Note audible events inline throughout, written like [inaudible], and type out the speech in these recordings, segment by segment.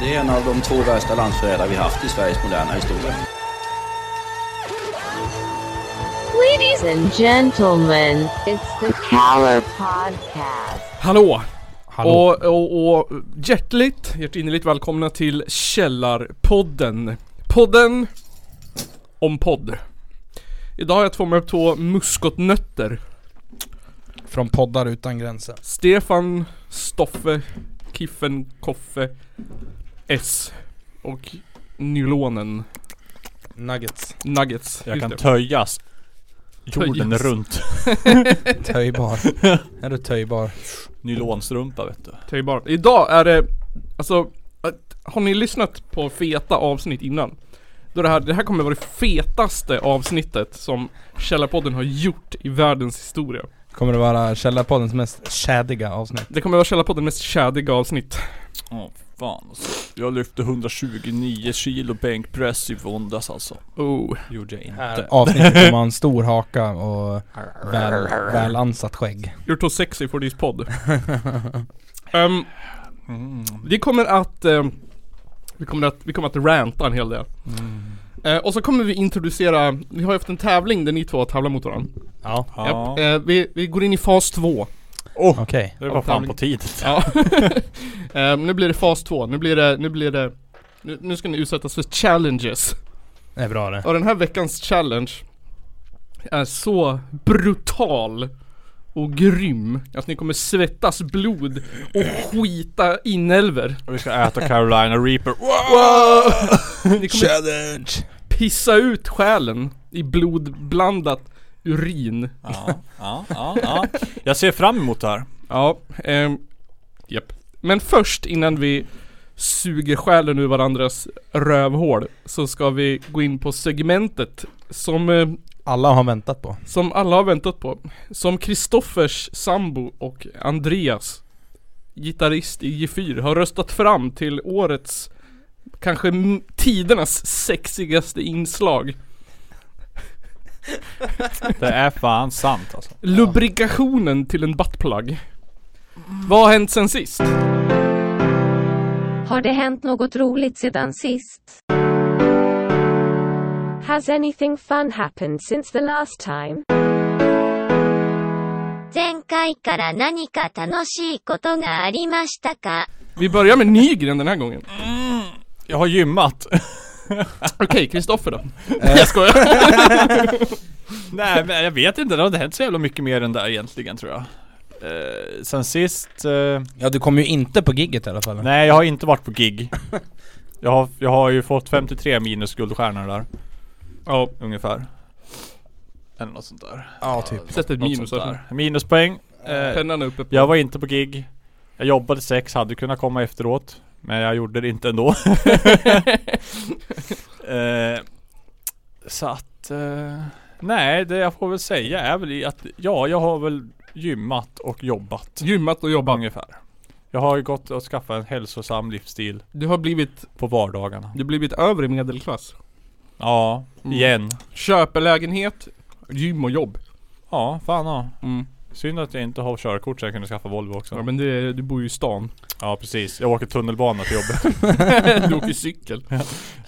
Det är en av de två värsta landsförrädare vi haft i Sveriges moderna historia. Ladies and gentlemen, it's the Caller Podcast. Hallå! Hallå. Och, och, och hjärtligt, hjärtinnerligt välkomna till Källarpodden. Podden om podd. Idag har jag två med två muskotnötter. Från poddar utan gränser. Stefan, Stoffe, Kiffen, Koffe, S. Och Nylonen, Nuggets. Nuggets. Jag Just kan det. töjas jorden Töjas. runt. [laughs] Töjbar. [laughs] är du töjbar? Nylonstrumpa vet du. Töjbart. Idag är det, alltså, att- har ni lyssnat på feta avsnitt innan? Då det här, det här kommer vara det fetaste avsnittet som Källarpodden har gjort i världens historia. Kommer det vara Källarpoddens mest tjädiga avsnitt? Det kommer vara Källarpoddens mest tjädiga avsnitt. Åh fan alltså. Jag lyfte 129 kilo bänkpress i våndas alltså. Oh. Gjorde jag Här inte. avsnittet kommer ha en stor haka och väl, väl ansatt skägg. You're too sexy for this pod. Ehm, Mm. vi kommer att, ehm, vi kommer att, vi kommer att ranta en hel del. Mm. Eh, och så kommer vi introducera, vi har ju haft en tävling där ni två tävlar mot varandra. Ja. Ja. Eh, vi, vi går in i fas två. Åh, Okej. det var fan på tidigt. [laughs] Ja. [laughs] Ehm, nu blir det fas två, nu blir det, nu blir det nu, nu ska ni utsättas för challenges. Det är bra det. Och den här veckans challenge är så brutal och grym att ni kommer svettas blod och skita inälvor. Och vi ska äta Carolina Reaper. [laughs] Kommer Challenge! pissa ut själen i blodblandat urin. Ja, ja, ja, ja. Jag ser fram emot det här. Ja, ehm, japp. Men först innan vi suger själen ur varandras rövhål så ska vi gå in på segmentet som, eh, Alla har väntat på. som alla har väntat på. Som Kristoffers sambo och Andreas, gitarrist i G4, har röstat fram till årets Kanske tidernas sexigaste inslag. Det är fan sant alltså. Lubrikationen till en buttplug. Vad har hänt sen sist? Har det hänt något roligt sedan sist? Has anything fun happened since the last time? 前回から何か楽しいことがありましたか Vi börjar med Nygren den här gången. Jag har gymmat. Okej, Kristoffer då? [laughs] jag skojar. [laughs] Nej men jag vet inte, det har inte hänt så jävla mycket mer än där egentligen tror jag. Eh, sen sist, eh, Ja du kommer ju inte på gigget i alla fall. nej jag har inte varit på gig. Jag har, jag har ju fått 53 minus guldstjärnor där. Ja, Ungefär. Eller något sånt där. Ja typ. sätt ett minus där. där. Minuspoäng. Eh, Pennan uppe på. jag var inte på gig. Jag jobbade sex, hade kunnat komma efteråt. Men jag gjorde det inte ändå. [laughs] eh, så att, eh, nej det jag får väl säga är väl att, ja jag har väl gymmat och jobbat. Gymmat och jobbat. Ungefär. Jag har ju gått och skaffat en hälsosam livsstil Du har blivit, på vardagarna. du har blivit övre medelklass. Ja, Mm. igen. Köpelägenhet, gym och jobb. Ja, fan ja. Mm. Synd att jag inte har körkort så jag kunde skaffa Volvo också. Ja men det, du bor ju i stan. Ja precis, jag åker tunnelbana till jobbet. [laughs] du åker cykel.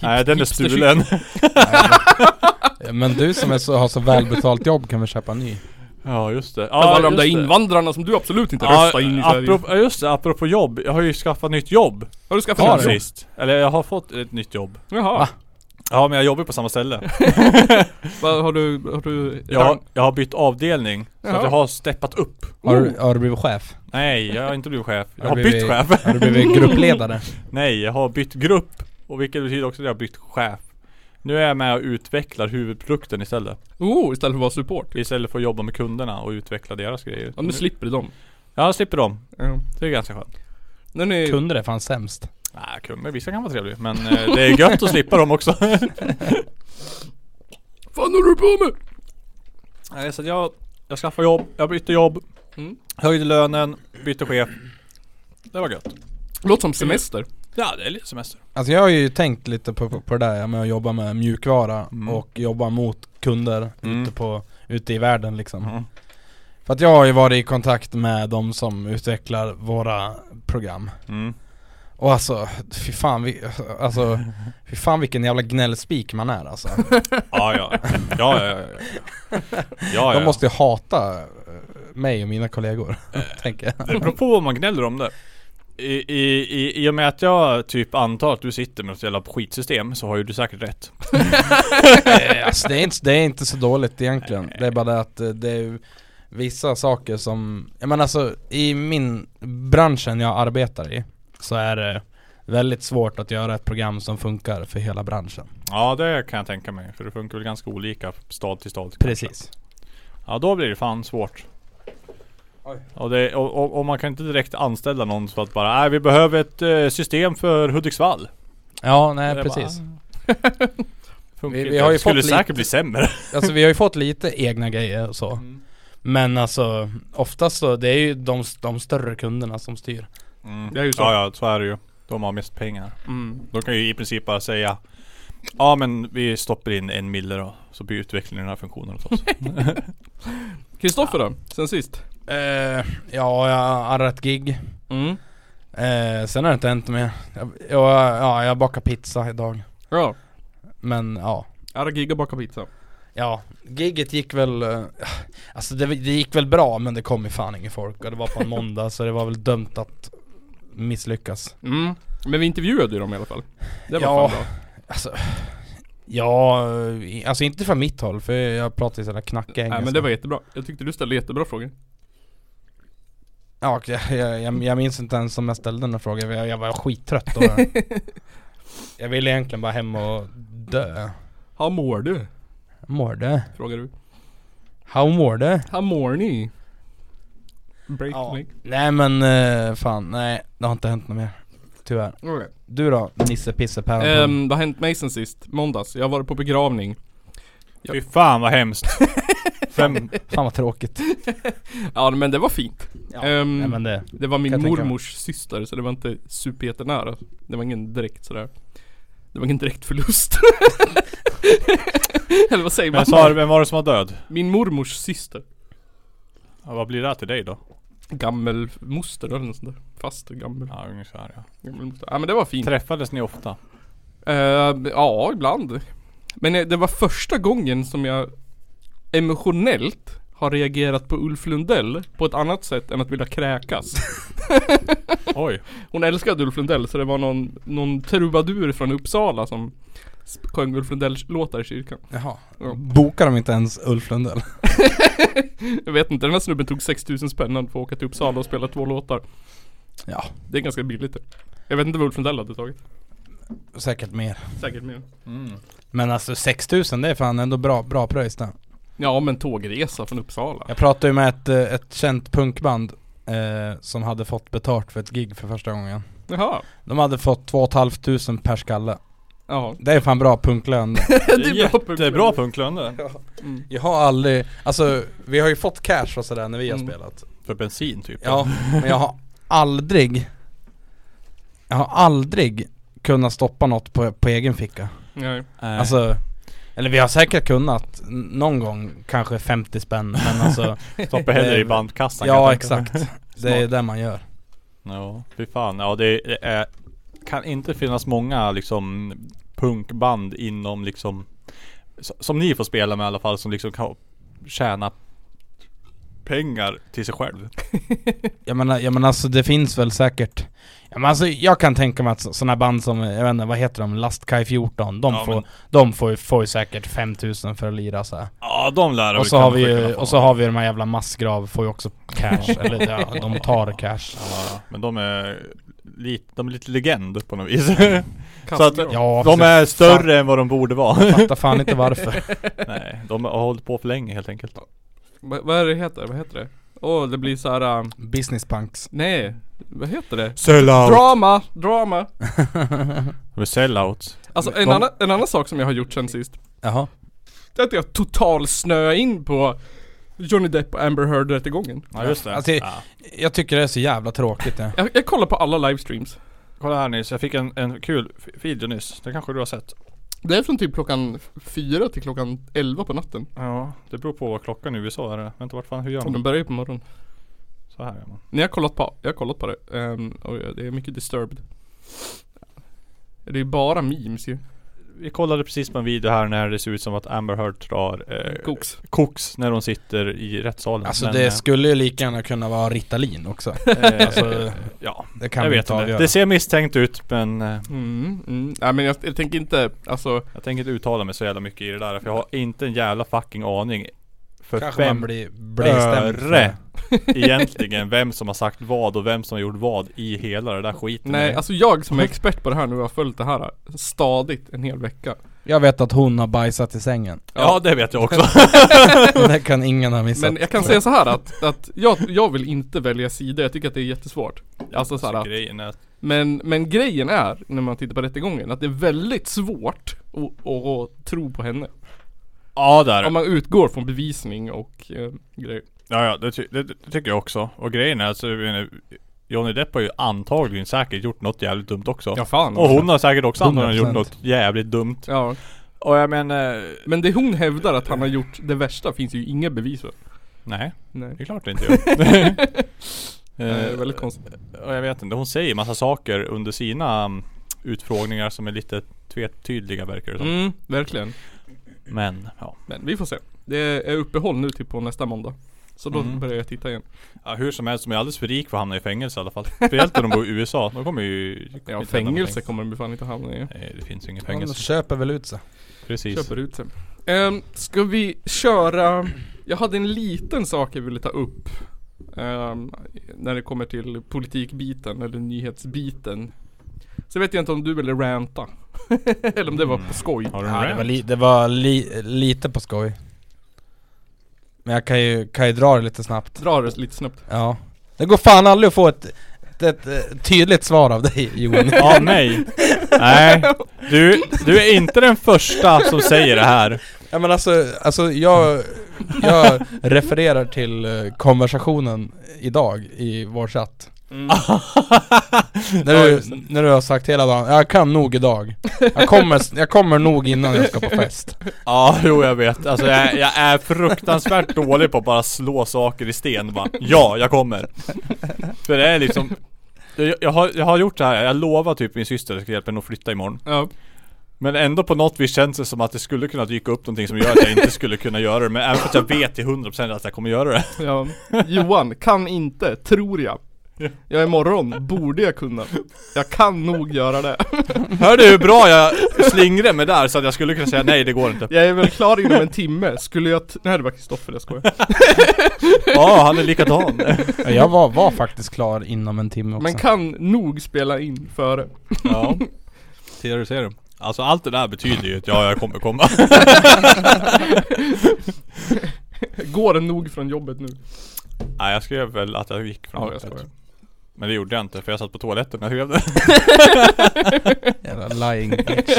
Nej den är stulen. [laughs] Men du som är så, har så välbetalt jobb kan väl köpa en ny? Ja just det. Ja, alla de där det. invandrarna som du absolut inte Ja, röstar in i Sverige. apropå, ja, just det, apropå jobb. Jag har ju skaffat nytt jobb. Har du skaffat du? jobb? Sist. Eller jag har fått ett nytt jobb. Jaha. Va? Ja men jag jobbar på samma ställe. [laughs] Vad har du, har du... Jag, har- jag har bytt avdelning. Så Jaha. att jag har steppat upp. Har du, har du blivit chef? Nej, jag har inte blivit chef. Jag Har har du bytt blivit- chef. Har du blivit gruppledare? [laughs] Nej, jag har bytt grupp. Och vilket betyder också att jag har bytt chef. Nu är jag med och utvecklar huvudprodukten istället. Oh, istället för att vara support. Istället för att jobba med kunderna och utveckla deras grejer. Ja, nu slipper du dem. Ja, jag slipper dem. Det är ganska skönt. När ni... Kunder är fan sämst. Nej, kunder, vissa kan vara trevliga. Men eh, det är gött att slippa dem också. [laughs] Vad håller du på med? Nej, så att jag, jag skaffade jobb, jag bytte jobb. Mm. Höjde lönen, bytte chef. Det var gött. Låter som semester. Ja, det är lite semester. Alltså jag har ju tänkt lite på, på, på det där med att jobba med mjukvara Mm. och jobba mot kunder Mm. ute, på, ute i världen liksom. Mm. För att jag har ju varit i kontakt med de som utvecklar våra program. Och alltså, fy fan, vi, alltså, fy fan vilken jävla gnällspik man är alltså. [laughs] Ja ja. Ja ja ja. ja. De måste ju hata eh, mig och mina kollegor, [laughs] tänker jag. Det beror på vad man gnäller om det. I, i, i, I och med att jag typ antar att du sitter med ett jävla skitsystem så har ju du säkert rätt. [laughs] Eh, alltså, det, är inte, det är inte så dåligt egentligen. Det är bara det att eh, det är vissa saker som, jag menar alltså i min branschen jag arbetar i så är det väldigt svårt att göra ett program som funkar för hela branschen. Ja det kan jag tänka mig. För det funkar väl ganska olika stad till stad. Precis. Ja då blir det fan svårt. Och, det, och, och, och man kan inte direkt anställa någon för att bara, nej vi behöver ett eh, system för Hudiksvall. Ja, nej precis. [laughs] bara- Vi- vi har ju Det skulle fått säkert lite- bli sämre. [laughs] Alltså vi har ju fått lite egna grejer och så. Men alltså oftast så, det är ju de, de större kunderna som styr. Mm. Det är ju så. Ja ja, så är det ju. De har mest pengar. Mm. De kan ju i princip bara säga Ja men vi stoppar in en mille då, så blir utvecklingen den här funktionen åt oss. [laughs] Kristoffer då? Sen sist? Eh, ja, jag har arrat gig. Mm. Eh, sen har det inte hänt mer. Jag, jag, ja, jag bakar pizza idag. Ja. Men ja. Ära gigga baka pizza. Ja, giget gick väl, eh, alltså det, det gick väl bra men det kom ju fan ingen folk och det var på en måndag så det var väl dömt att misslyckas. Mm. Men vi intervjuade ju dem i alla fall. Det var Ja. fan bra. Alltså, ja, alltså inte från mitt håll för jag pratar ju sådär knackig engelska. Nej men det var jättebra. Jag tyckte du ställde jättebra frågor. Ja, jag, jag, jag, minns inte ens om jag ställde några frågor, jag, jag var skittrött då. [laughs] jag ville egentligen bara hem och dö. How mår du? Mår det? Frågar du. How mår det? How mår ni? Break Ja. leg. Nej men eh, fan, nej det har inte hänt något mer. Tyvärr. Okay. Du då? Nisse Pisse Päron? Um, vad har hänt mig sen sist? Måndags. Jag varit på begravning. Fy fan vad hemskt. [laughs] Fem, Fan vad tråkigt. [laughs] Ja men det var fint. Ja, Ehm, nej, men det. Det var min jag mormors syster så det var inte superjättenära. Det var ingen direkt sådär Det var ingen direkt förlust [laughs] Eller vad säger men man? sa du, vem var det som var död? Min mormors syster Ja, vad blir det här till dig då? Gammelmoster eller något sånt där Faster gammel Ja ungefär ja. gammelmoster. Ja men det var fint Träffades ni ofta? Eh, Ja ibland Men eh, det var första gången som jag Emotionellt har reagerat på Ulf Lundell på ett annat sätt än att vilja kräkas [laughs] Oj. Hon älskade Ulf Lundell så det var någon, någon trubadur från Uppsala som sjöng Ulf Lundells låtar i kyrkan. Jaha. Ja. Bokar de inte ens Ulf Lundell? [laughs] Jag vet inte, den här snubben tog 6000 spänn för att åka till Uppsala och spela två låtar. Ja, Det är ganska billigt det. Jag vet inte vad Ulf Lundell hade tagit. säkert mer. Säkert mer. Mm. Men alltså 6000 det är fan ändå bra, bra pröjs det. Ja men tågresa från Uppsala. Jag pratade ju med ett, eh, ett känt punkband eh, som hade fått betalt för ett gig för första gången. Jaha. De hade fått 2 500 per skalle. Ja. Det är fan bra punklön. [laughs] Det är jättebra punklön det. Mm. Jag har aldrig, alltså vi har ju fått cash och sådär när vi har Mm. spelat. För bensin typ. Ja, men jag har aldrig Jag har aldrig kunnat stoppa något på, på egen ficka. Nej. Alltså Eller vi har säkert kunnat någon gång kanske 50 spänn men alltså [laughs] Stoppa hellre i bandkassan Ja exakt. [laughs] Det är det man gör. Ja, fy fan. Ja det är, kan inte finnas många liksom punkband inom liksom Som ni får spela med i alla fall som liksom kan tjäna pengar till sig själv. [laughs] Jag menar, jag menar alltså det finns väl säkert Ja men alltså jag kan tänka mig att sådana band som, jag vet inte, vad heter de? Lastkaj 14 De Ja, får, men- de får, ju- får ju säkert 5000 för att lira så här. Ja de lär Och så har vi ju, och så har vi de här jävla massgrav får ju också cash, eller ja, de tar cash Ja, men de är lite, de är lite legend på något vis. [laughs] så att Ja, de är större än vad de borde vara. Fattar fan inte varför [laughs] Nej, de har hållit på för länge helt enkelt. Va- Vad är det heter? Vad heter det? Åh det blir så här. um, Business punks nej. Vad heter det? Sellout! Drama! Drama! [laughs] De är sellouts. Alltså en, De- annan, en annan sak som jag har gjort sen sist. Jaha Det är att jag total in på Johnny Depp och Amber Heard rättegången. Ja just det. Alltså, ja. Jag tycker det är så jävla tråkigt det. Jag, jag kollar på alla livestreams. Kolla här nyss, jag fick en, en kul video nyss. Det kanske du har sett? Det är från typ klockan fyra till klockan 11 på natten. Ja, det beror på vad klockan i USA är. Vänta vart fan, hur gör Och de man? börjar ju på morgonen. Så här gör man. Ni har kollat på, jag har kollat på det. ehm, och det är mycket disturbed. Det är bara memes ju. Vi kollade precis på en video här när det ser ut som att Amber Heard drar eh, Koks. koks när hon sitter i rättssalen. Alltså Men, det eh, skulle ju lika gärna kunna vara Ritalin också. [laughs] eh, Alltså, ja, det kan jag vi vet inte inte. avgöra. Det ser misstänkt ut men eh, Mm, mm. Nej men jag, jag tänker inte, alltså jag tänker inte uttala mig så jävla mycket i det där för jag har inte en jävla fucking aning för Kanske fem man blir, blir öre [laughs] egentligen vem som har sagt vad och vem som har gjort vad i hela det där skiten. Nej, alltså jag som är expert på det här nu har följt det här stadigt en hel vecka. Jag vet att hon har bajsat i sängen. ja det vet jag också. Men [laughs] det kan ingen ha missat. Men jag kan säga så här att, att jag, jag vill inte välja sida, jag tycker att det är jättesvårt. Alltså så här, Alltså, grejen är att men, men grejen är, när man tittar på rättegången, att det är väldigt svårt att, att, att tro på henne. Ja där. Om man utgår från bevisning och eh, grejer. Ja ja, det, ty- det, det tycker jag också. Och grejen är alltså, Johnny Depp har ju antagligen säkert gjort något jävligt dumt också. Ja fan. Och hon har säkert också antagligen 100%. gjort något jävligt dumt. Ja. Och jag menar, Men det hon hävdar att han har gjort det värsta finns ju inga bevis för. nej Nej. det är klart det inte gör. [laughs] Det är Eh, väldigt konstigt. och jag vet inte, hon säger massa saker under sina um, utfrågningar som är lite tvetydiga verkar det som. Mm, verkligen. Men ja. Men vi får se. Det är uppehåll nu typ på nästa måndag. Så då Mm. börjar jag titta igen. ja. Hur som helst, de är alldeles för rik för att hamna i fängelse i alla fall. Speciellt när de bor i USA. De kommer ju... kommer [laughs] Ja, fängelse kommer de fan inte hamna i. Nej det finns ju inget Ja, men de fängelse. köper väl ut sig. Precis. Köper ut sig. Um, ska vi köra, jag hade en liten sak jag ville ta upp. ehm, när det kommer till politikbiten eller nyhetsbiten. Så vet jag inte om du ville ranta. [laughs] eller om det var på skoj. Har du en Ja, det rant? var, li, det var li, lite på skoj. Men jag kan ju, kan ju dra det lite snabbt. Dra det lite snabbt. Ja. Det går fan aldrig att få ett, ett, ett, tydligt svar av dig Johan. [laughs] Ja, mig? Nej. Du, du är inte den första som säger det här. Ja men alltså, alltså jag, jag refererar till eh, konversationen idag i vår chatt. [laughs] När du, när du har sagt hela dagen, jag kan nog idag. Jag kommer, jag kommer nog innan jag ska på fest. Ja, jo jag vet. Alltså jag, jag är fruktansvärt dålig på att bara slå saker i sten. Bara, ja, jag kommer. För det är liksom jag, jag, har, jag har gjort det här, jag lovar typ min syster att jag ska hjälpa henne att flytta imorgon. Ja. Men ändå på något vis känns det som att det skulle kunna dyka upp någonting som gör att jag inte skulle kunna göra det. Men även fast jag vet till 100% att jag kommer göra det. ja. Johan, kan inte, tror jag. Ja imorgon borde jag kunna. Jag kan nog göra det. Hör du hur bra jag slingrar mig där så att jag skulle kunna säga nej det går inte. Jag är väl klar inom en timme. Skulle jag... Nej det var Kristoffer, jag skojar. [laughs] Ja, han är likadan. Ja, Jag var, var faktiskt klar inom en timme också. Men kan nog spela in före. Ja. Ser du, ser du. Alltså allt det där betyder ju att ja, jag kommer komma. Går det nog från jobbet nu? Nej jag skrev väl att jag gick från Ja, jobbet. Men det gjorde jag inte för jag satt på toaletten när jag skrev det. [laughs] Jävla lying bitch.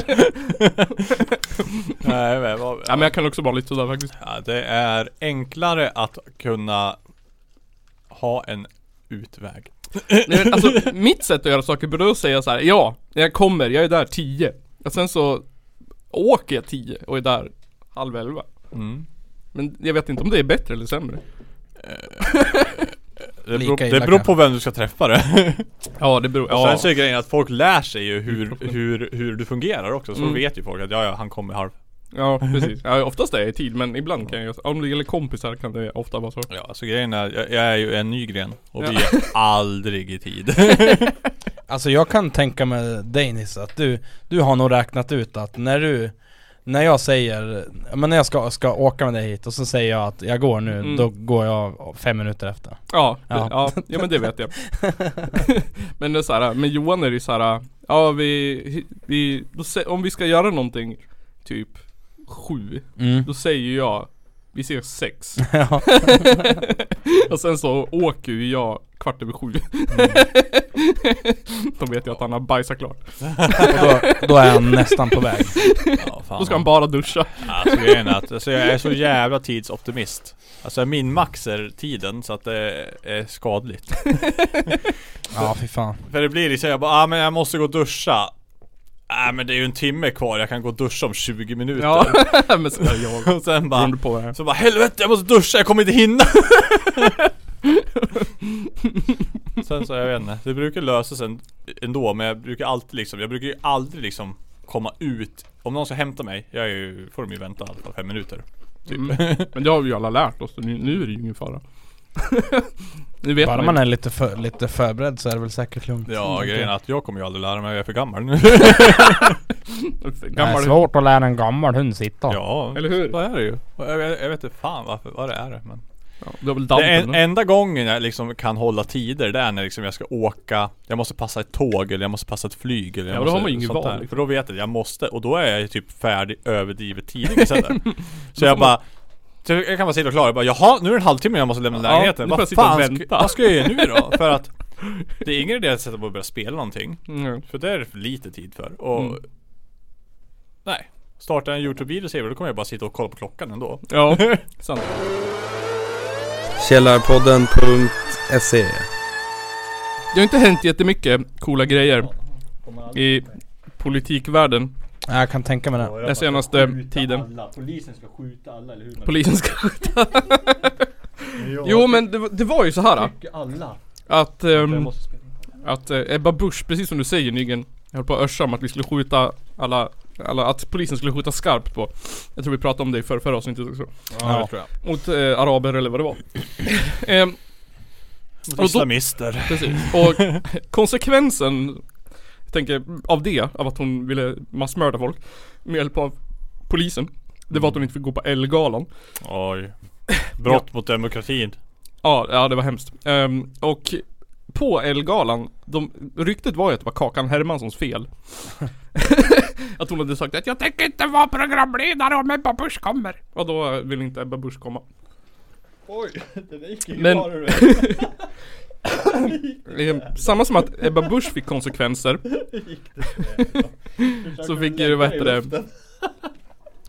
[laughs] Nej men vad, Ja men jag kan också vara lite sådär faktiskt. ja, det är enklare att kunna ha en utväg. Men, alltså [laughs] mitt sätt att göra saker borde säga så här: ja, jag kommer, jag är där 10. Och sen så åker jag 10 och är där halv 11. Mm. Men jag vet inte om det är bättre eller sämre. Det, beror, det beror på vem du ska träffa det. [laughs] Ja det beror, Och ja. sen så är grejen att folk lär sig ju hur, [laughs] hur, hur du fungerar också. Så Mm. vet ju folk att ja, ja han kommer halv. Ja [laughs] precis. Ja, oftast är jag i tid men ibland kan jag, om det gäller kompisar kan det ofta vara så. Ja, alltså grejen är, jag, jag är ju en ny gren och Ja. vi är aldrig i tid. Alltså jag kan tänka mig dig Nisse, att du, du har nog räknat ut att när du när jag säger, men när jag ska, ska åka med dig hit och så säger jag att jag går nu, Mm. då går jag fem minuter efter. Ja, Ja. ja. ja, men det vet jag. [laughs] men det är så här, med Johan är det så här, ja vi, vi om vi ska göra någonting typ sju, Mm. då säger jag vi ses sex. [laughs] ja. [laughs] [laughs] och sen så åker ju jag kvart över sju. [laughs] då vet jag att han har bajsat klart. Och då, då är han nästan på väg. Ja, fan. Då ska han bara duscha. Alltså grejen är att alltså, jag är så jävla tidsoptimist. Alltså min max är tiden så att det är skadligt. Ja fy fan. För det blir liksom, jag bara ah, men jag måste gå och duscha. Nej men det är ju en timme kvar, jag kan gå och duscha om 20 minuter. Ja, [laughs] men så jag. Och sen bara, på så bara helvete jag måste duscha, jag kommer inte hinna. [laughs] Sen så, jag vet inte. Det brukar lösa sig ändå men jag brukar alltid liksom, jag brukar ju aldrig liksom komma ut. Om någon ska hämta mig, jag är ju, får de ju vänta i alla fall fem minuter. Typ. Mm. Men det har vi ju alla lärt oss, nu, nu är det ju ingen fara. Nu vet Bara man, man är lite, för, lite förberedd så är det väl säkert lugnt. Ja Mm, grejen är att jag kommer ju aldrig lära mig, jag är för gammal nu. Det [laughs] är Gammal svårt att lära en gammal hund sitta. ja, Eller hur? så är det ju. Jag vet, jag vet inte fan varför, vad det är det men. ja, Det dampen? en, då? enda gången jag liksom kan hålla tider det är när liksom jag ska åka Jag måste passa ett tåg eller jag måste passa ett flyg eller jag Ja, då måste, har man ju inget val, där. liksom. För då vet jag att jag måste och då är jag typ färdig överdrivet tidigt [laughs] Så jag bara så jag kan bara sitta och klara, jag bara jaha nu är det en halvtimme jag måste lämna Ja, lägenheten Vad fan, ska, vänta. vad ska jag göra nu då? För att [laughs] Det är ingen idé att sätta på och börja spela någonting Mm. För det är för lite tid för och Mm. Nej Starta en Youtube-video säger vi, då kommer jag bara sitta och kolla på klockan ändå Ja, [laughs] sant. Källarpodden.se Det har inte hänt jättemycket coola grejer i politikvärlden Jag kan tänka mig det. den senaste tiden. Alla. Polisen ska skjuta alla, eller hur? Polisen ska [laughs] skjuta. Jo men det, var- det var ju så här Tycker alla. att, in. att eh, Ebba Busch, precis som du säger Nyggen, jag höll på att örsa om att vi skulle skjuta alla, alla, att polisen skulle skjuta skarpt på Jag tror vi pratade om det i förra, förra avsnittet också Ja, det tror jag Mot eh, araber eller vad det var [laughs] Ehm, Mot då- islamister Precis. Och [laughs] konsekvensen, tänker, av det, av att hon ville massmörda folk med hjälp av polisen. Det var att hon inte fick gå på Ellegalan. Oj Brott mot demokratin Ja, ja det var hemskt. Ehm, och på Ellegalan, de, ryktet var ju att det var Kakan Hermanssons fel. [laughs] att hon hade sagt att jag tänker inte vara programledare om Ebba Busch kommer. Och då vill inte Ebba Busch komma. Oj, [laughs] det där gick ju Men- [laughs] samma som att Ebba Busch fick konsekvenser Så fick ju, vad heter det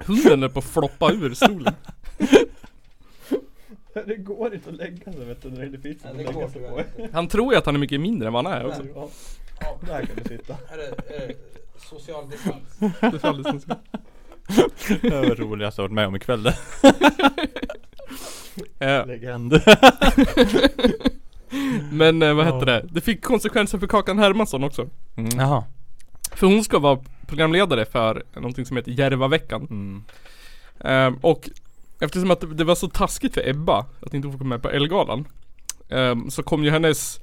Hunden är på att floppa ur stolen Det går inte att lägga sig vet du när det finns något att lägga sig på. Han tror ju att han är mycket mindre än vad han är också Ja. Där kan du sitta. Är det, social distans? Det är alldeles som- Det var det roligaste jag varit med om ikväll det. [laughs] Eh, Legend. [laughs] Men eh, vad hette det? Det fick konsekvenser för Kakan Hermansson också Mm. Jaha. För hon ska vara programledare för någonting som heter Järvaveckan Mm. eh, Och eftersom att det var så taskigt för Ebba att inte fick komma med på Ellegalan eh, Så kom ju hennes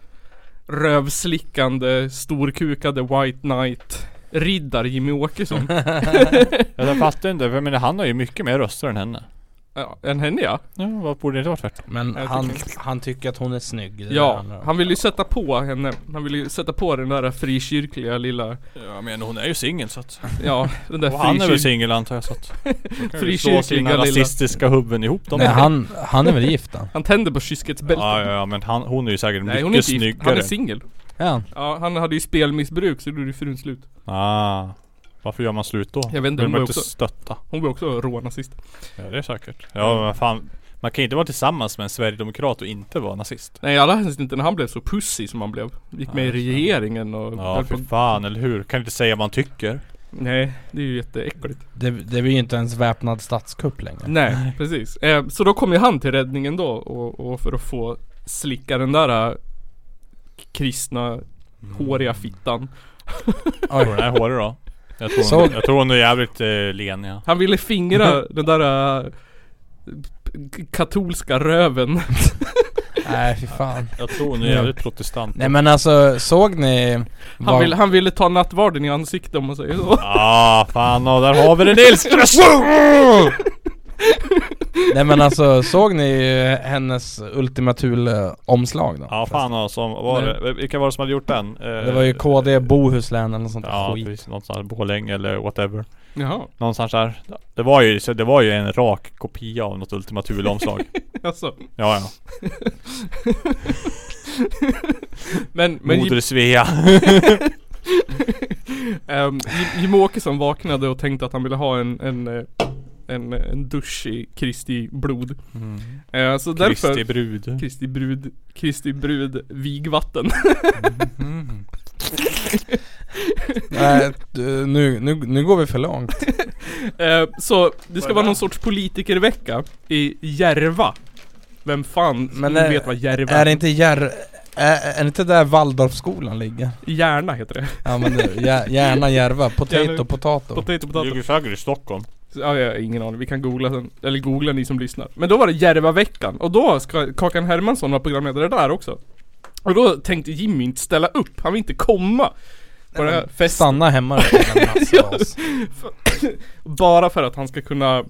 rövslickande, storkukade White Knight Riddar Jimmy Åkesson [laughs] Ja, jag fattar inte, för jag menar han har ju mycket mer röster än henne. Ja, Än henne ja Ja, vad borde det inte vara tvärtom? Men Jag han, tycker- han tycker att hon är snygg. det är det Ja, handlar om. han vill ju sätta på henne Han vill ju sätta på den där frikyrkliga lilla Ja men hon är ju singel så att. Ja, den där Och han är väl singel antar jag så att. [laughs] Slå Frikyrkliga sina lilla- rasistiska huvuden ihop dem. Nej han, han är väl gift då? Han tänder på kyskhetsbältet Ja, ja, ja men han, hon är ju säkert Nej hon är mycket inte gift, han snyggare. är singel Ja. Ja, han hade ju spelmissbruk så då gjorde frun slut Ah. Varför gör man slut då? Jag vet inte, Vill hon man inte också- stötta? Hon var också rånazist Ja det är säkert. Ja men fan. Man kan inte vara tillsammans med en sverigedemokrat och inte vara nazist. Nej alla helst inte när han blev så pussy som han blev Gick med i regeringen och Ja för på- fan, eller hur? Kan inte säga vad man tycker. Nej, det är ju jätteäckligt Det, det blir ju inte ens väpnad statskupp längre. Nej, precis eh, Så då kom ju han till räddningen då och, och för att få slicka den där äh, kristna håriga fittan du den är hårig då? Jag tror, Så- hon, jag tror hon är jävligt eh, len ja. Han ville fingra [laughs] den där äh, katolska röven [laughs] Nej fy fan. Jag tror hon är Ja. jävligt protestant. Nej men alltså, såg ni? Han, vad- ville, han ville ta nattvarden i ansiktet om man säger så Ah fan och där har vi det Nils! [laughs] Nej men alltså, såg ni eh, hennes Ultima Thule omslag då? Ja fan alltså, var det? Vilka var det som hade gjort den? Eh, Det var ju KD Bohuslän eller något sånt Ja skit. precis, någonstans Borlänge eller whatever. Jaha, Någonstans där. Det var ju, så det var ju en rak kopia av något Ultima Thule omslag alltså [laughs] Ja ja. [laughs] Men, men Moder Svea. [laughs] Ähm, Jim- Jim Åkesson vaknade och tänkte att han ville ha en, en, eh, en, en dusch i Kristi blod Eh, Så därför Kristi brud Kristi brud, Kristi brud vigvatten Nej, du, nu, nu, nu går vi för långt. [laughs] Eh, Så det ska vara någon sorts politikervecka i Järva Vem fan Men är- vet vad Järva Är det inte Jär... Är, är det inte där Waldorfskolan ligger? Järna heter det. Ja men det, Jär- Järna, Järva, potato, potato Potato, potato. ligger säkert i Stockholm. Ja, jag har ingen aning. Vi kan googla sen. Eller googla ni som lyssnar. Men då var det Järvaveckan. Och då ska Kakan Hermansson vara programledare där också. Och då tänkte Jimmy inte ställa upp. Han vill inte komma. På den här festen. Stanna hemma och jävla nassas. Bara för att han ska kunna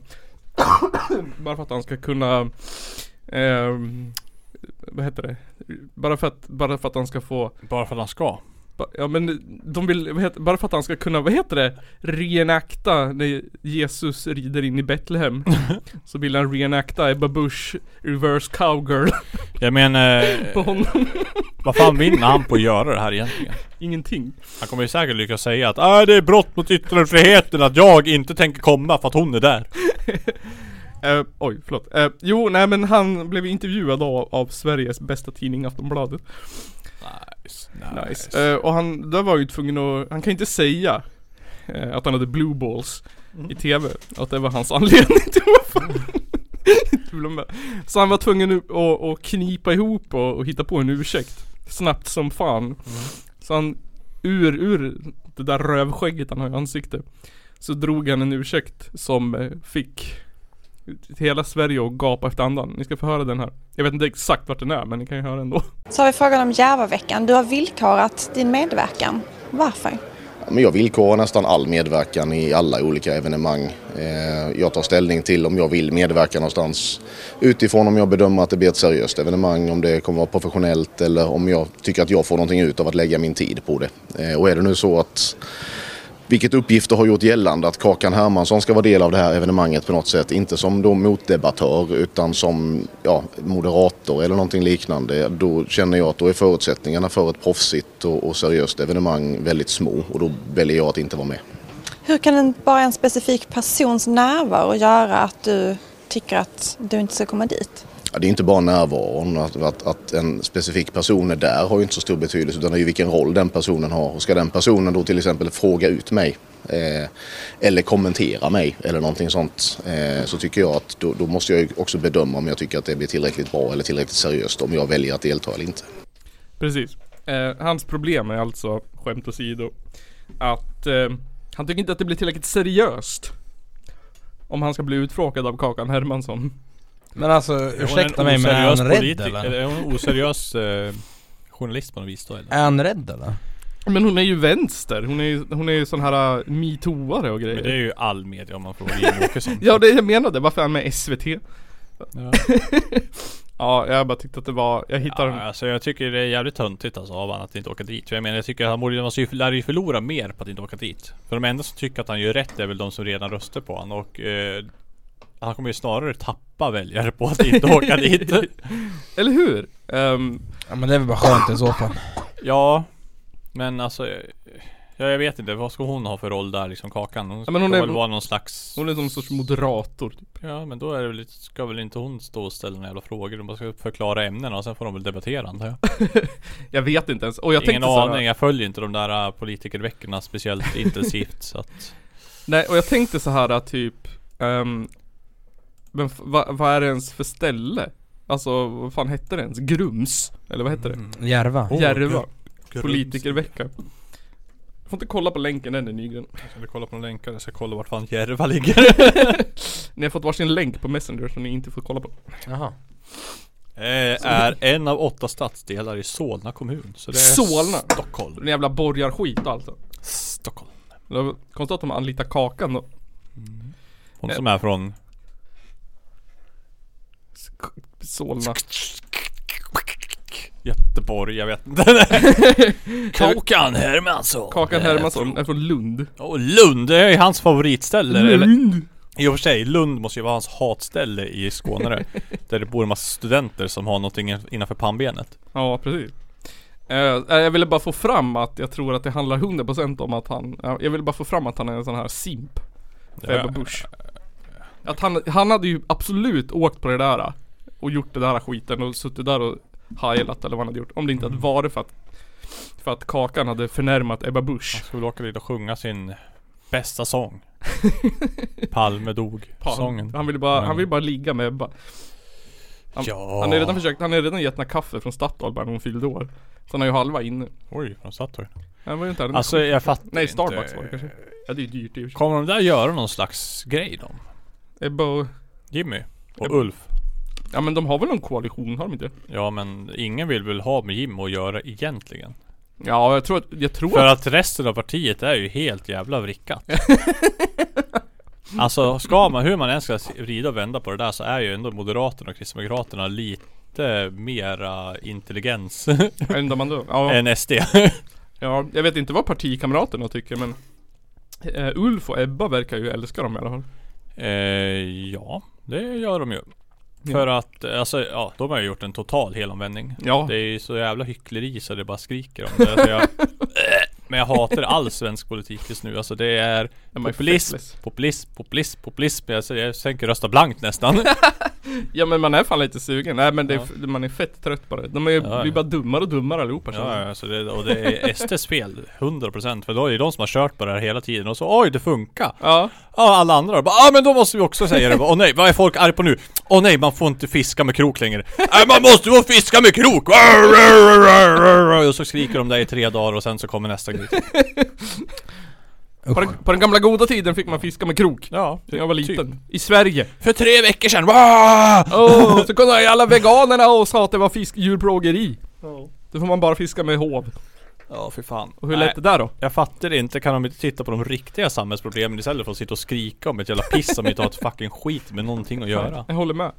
[coughs] Bara för att han ska kunna ehm, Vad heter det? Bara för att, bara för att han ska få Bara för att han ska. Ja men de vill, heter, bara för att han ska kunna, vad heter det? Reenacta när Jesus rider in i Betlehem [laughs] Så vill han reenacta Ebba Busch reverse cowgirl Jag menar, [laughs] på honom vad fan vinner han på att göra det här egentligen? Ingenting Han kommer ju säkert lyckas säga att ah, det är brott mot yttrandefriheten att jag inte tänker komma för att hon är där. [laughs] Eh, oj, förlåt. Eh, jo, nej men han blev intervjuad av, av Sveriges bästa tidning Aftonbladet. Nice. Nice. Eh, och han, där var ju tvungen att, han kan inte säga eh, att han hade blue balls i TV. Att det var hans anledning till varför. Så han var tvungen att, att, att knipa ihop och, och hitta på en ursäkt. Snabbt som fan. Så han, ur, ur det där rövskägget han har i ansiktet. Så drog han en ursäkt som eh, fick hela Sverige att gapa efter andan. Ni ska få höra den här. Jag vet inte exakt vart den är men ni kan ju höra ändå. Så har vi frågan om Järvaveckan. Du har villkorat din medverkan. Varför? Men jag villkorar nästan all medverkan i alla olika evenemang. Eh, Jag tar ställning till om jag vill medverka någonstans utifrån om jag bedömer att det blir ett seriöst evenemang, om det kommer vara professionellt eller om jag tycker att jag får någonting ut av att lägga min tid på det. Eh, Och är det nu så att vilket uppgifter har gjort gällande att Kakan Hermansson ska vara del av det här evenemanget på något sätt. Inte som då motdebattör utan som ja, moderator eller någonting liknande. Då känner jag att då är förutsättningarna för ett proffsigt och, och seriöst evenemang väldigt små och då väljer jag att inte vara med. Hur kan en, bara en specifik persons närvaro göra att du tycker att du inte ska komma dit? Ja, det är inte bara närvaron, att, att, att en specifik person är där har ju inte så stor betydelse utan det är ju vilken roll den personen har. Och ska den personen då till exempel fråga ut mig eh, eller kommentera mig eller någonting sånt eh, så tycker jag att då, då måste jag ju också bedöma om jag tycker att det blir tillräckligt bra eller tillräckligt seriöst om jag väljer att delta eller inte. Precis. Eh, hans problem är alltså, skämt åsido, att eh, han tycker inte att det blir tillräckligt seriöst. Om han ska bli utfrågad av Kakan Hermansson. Men alltså ursäkta en mig men är oseriös han rädd eller? Är hon en oseriös eh, journalist på något vis då eller? Är han rädd eller? Men hon är ju vänster, hon är ju, hon är ju sån här uh, metooare och grejer. Men det är ju all media om man frågar Jimmie Åkesson. [laughs] Ja det jag menade, varför är han med SVT? Ja. [laughs] Ja, jag bara tyckte att det var, jag hittade Ja, alltså jag tycker det är jävligt töntigt alltså av han att inte åka dit. För jag menar jag tycker att han borde, man ju- lär ju förlora mer på att inte åka dit. För de enda som tycker att han gör rätt är väl de som redan röstar på honom och eh, Han kommer ju snarare tappa väljare på att inte åka [laughs] dit. Eller hur? Ehm, Ja men det är väl bara skönt i så fall. Ja Men alltså Ja jag vet inte, vad ska hon ha för roll där liksom Kakan? Hon Ja, ska men hon väl är- vara någon slags hon är som en sorts moderator typ. Ja men då är det väl, lite- ska väl inte hon stå och ställa några jävla frågor? De bara ska förklara ämnena och sen får de väl debattera antar jag. [laughs] Jag vet inte ens, och jag Ingen aning, jag följer inte de där äh, politikerveckorna speciellt intensivt så att Nej och jag tänkte så här att typ ehm, Men vad vad är det ens för ställe? Alltså vad fan hette det ens? Grums? Eller vad hette det? Järva. Åh, Järva Grums. Politikervecka Jag får inte kolla på länken än Nygren Ska vi kolla på någon länkar? Jag ska kolla vart fan Järva ligger. [laughs] Ni har fått varsin länk på Messenger som ni inte får kolla på Jaha. Eh, är en av åtta stadsdelar i Solna kommun. Så det är Solna? Stockholm. En jävla borgarskit alltså Stockholm. Konstigt att de anlitar Kakan då Hon som är från Solna Göteborg, jag vet inte. [laughs] Kakan Hermansson. Kakan Hermansson är från Lund Och Lund, det är ju hans favoritställe. Eller? Lund! I och för sig, Lund måste ju vara hans hatställe i Skåne där. [laughs] det bor en massa studenter som har någonting innanför pannbenet. Ja precis Eh, Jag ville bara få fram att jag tror att det handlar 100% om att han ja, Jag ville bara få fram att han är en sån här simp För. Ebba Busch Att han, han hade ju absolut åkt på det där Och gjort det där skiten och suttit där och heilat eller vad han hade gjort Om det inte hade varit för att För att Kakan hade förnärmat Ebba Busch Han skulle åka dit och sjunga sin bästa sång. [laughs] Palme dog. Fan, Sången. Han ville bara, han Men- ville bara ligga med Ebba Han, Ja. han har redan försökt, han har redan gett henne kaffe från Statoil bara när hon fyllde år. Så han har ju halva inne. Oj, från Statoil. Han var ju inte här. Alltså jag fattar Nej inte. Starbucks var det kanske. Ja det är ju dyrt i. Kommer de där göra någon slags grej då? Ebba och, Jimmy och Ebba. Ulf? Ja men de har väl någon koalition, har de inte? Ja men ingen vill väl ha med Jim att göra egentligen? Ja jag tror att, jag tror För att, att resten av partiet är ju helt jävla vrickat. [laughs] alltså ska man, hur man än ska vrida och vända på det där så är ju ändå Moderaterna och Kristdemokraterna lite mera intelligens [laughs] än man då. Ja, [laughs] än SD. ja, jag vet inte vad partikamraterna tycker men eh, Ulf och Ebba verkar ju älska dem i alla fall. Eh, ja, det gör de ju. För att, alltså ja, de har ju gjort en total helomvändning. Ja. Det är ju så jävla hyckleri så det bara skriker om det. Så jag, [laughs] men jag hatar all svensk politik just nu. Alltså det är populism, populism, populism, populism. Jag, jag tänker rösta blankt nästan. [laughs] Ja men man är fan lite sugen. Nej men det Ja. man är fett trött på det. De är ju Ja, blir ja. bara dummare och dummare allihopa Ja, ja, så det, och det är SDs fel, 100% För då är det de som har kört på det här hela tiden och så oj det funkar Ja. Ja alla andra bara, ah men då måste vi också säga det Åh nej, vad är folk arga på nu? Åh nej, man får inte fiska med krok längre [laughs] Nej man måste få fiska med krok! [laughs] Och så skriker de där i tre dagar och sen så kommer nästa grej På den, på den gamla goda tiden fick man fiska med krok. Ja, När jag var typ. liten. I Sverige. För tre veckor sedan! Åh, [laughs] så kunde alla veganerna och sa att det var fisk, djurplågeri. Då får man bara fiska med hov. Ja fy fan Och hur Nej, lät det där då? Jag fattar inte, kan de inte titta på de riktiga samhällsproblemen istället för att sitta och skrika om ett jävla piss som inte har ett fucking skit med någonting att göra Jag håller med.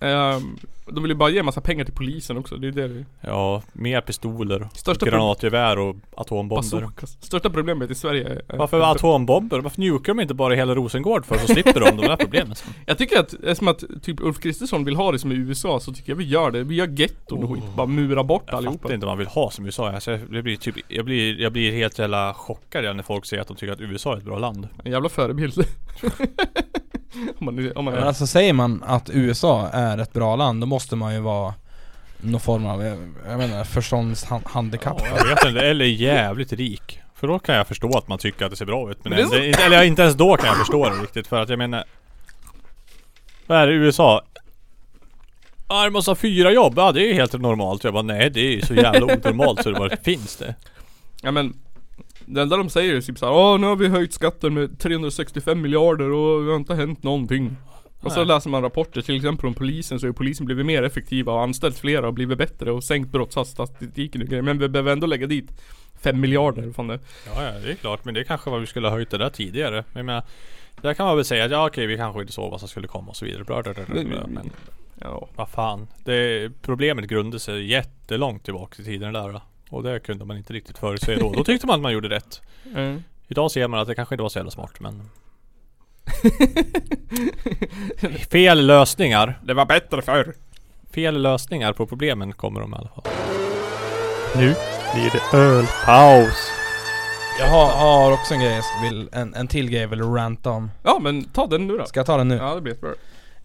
Ehm, de vill ju bara ge massa pengar till polisen också, det är det det Ja, mer pistoler, Största granatgevär och atombomber Bazookas. Största problemet i Sverige är Varför atombomber? Varför nukar de inte bara hela Rosengård för så slipper de de där problemen sen? [laughs] Jag tycker att, eftersom att typ Ulf Kristersson vill ha det som i USA så tycker jag vi gör det. Vi gör getton och skit. Bara mura bort Jag allihopa. fattar inte vad man vill ha som USA alltså, jag blir typ, jag blir, jag blir helt jävla chockad när folk säger att de tycker att USA är ett bra land En jävla förebild. [laughs] [laughs] om man, om man Men alltså säger man att USA är ett bra land, då måste man ju vara någon form av, jag, jag menar, förståndshandikapp. Jag vet inte, eller jävligt rik. För då kan jag förstå att man tycker att det ser bra ut Men, Men det inte, eller inte ens då kan jag förstå det riktigt för att jag menar Vad är det USA? Ja du måste ha fyra jobb, ja det är ju helt normalt. Jag bara nej det är ju så jävla onormalt så det bara finns det? Ja men det enda de säger är typ såhär Åh nu har vi höjt skatten med 365 miljarder och det har inte hänt någonting. Och så läser man rapporter till exempel om polisen så har polisen blivit mer effektiva och anställt flera och blivit bättre och sänkt brottsstatistiken och grejer. Men vi behöver ändå lägga dit 5 miljarder fan det Ja, ja det är klart men det kanske var vi skulle ha höjt det där tidigare Men jag menar Där kan man väl säga att ja okej vi kanske inte såg vad som skulle komma och så vidare bla, bla, bla. Men Ja. vad fan det, Problemet grundade sig jättelångt tillbaka i tiden där då. Och det kunde man inte riktigt förutse då. Då tyckte man att man gjorde rätt Mm. Idag ser man att det kanske inte var så jävla smart men [laughs] Fel lösningar Det var bättre förr. Fel lösningar på problemen kommer de i alla fall Nu blir det ölpaus Jag har, har också en grej jag ska- vill, en, en till grej jag vill ranta om. Ja men ta den nu då. Ska jag ta den nu? Ja det blir bra.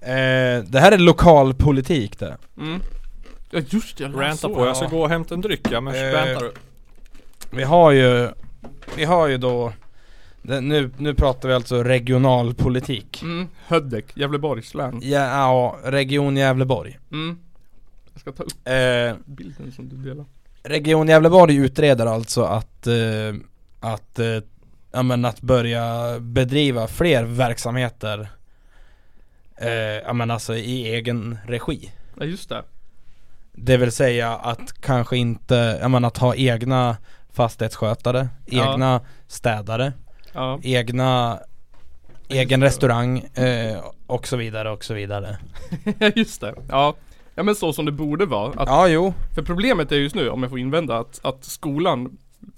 Eh, det här är lokalpolitik det. Mm. Ja just det, jag Ranta på, jag ska gå och hämta en dryck ja, men Eh, vänta du Vi har ju, vi har ju då, det, nu, nu pratar vi alltså regionalpolitik. Mm, Hödek, Gävleborgs län. Ja, ja, Region Gävleborg. Mm. Jag ska ta upp Eh, bilden som du delar. Region Gävleborg utreder alltså att, eh, att, eh, ja men att börja bedriva fler verksamheter eh, ja men alltså i egen regi. Ja just det. Det vill säga att kanske inte, ja men att ha egna fastighetsskötare, Ja. egna städare, Ja. egna Egen restaurang eh, och så vidare och så vidare. [laughs] just det. Ja. Ja men så som det borde vara. Att, Ja, jo. För problemet är just nu, om jag får invända, att, att skolan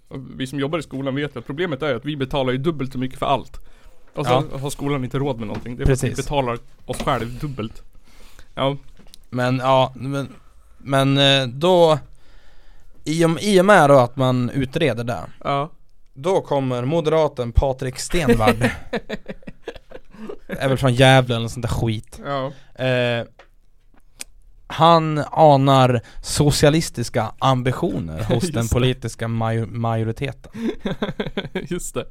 Vi som jobbar i skolan vet att problemet är att vi betalar ju dubbelt så mycket för allt. Och så har skolan inte råd med någonting. Det är för att vi Precis. betalar oss själv dubbelt. Ja. Men ja, men, men eh, då i och, I och med då att man utreder det Ja. Då kommer moderaten Patrik Stenvard Är väl från Gävle eller sånt där skit Ja. eh, han anar socialistiska ambitioner [laughs] hos den politiska major- majoriteten. [laughs] Just det.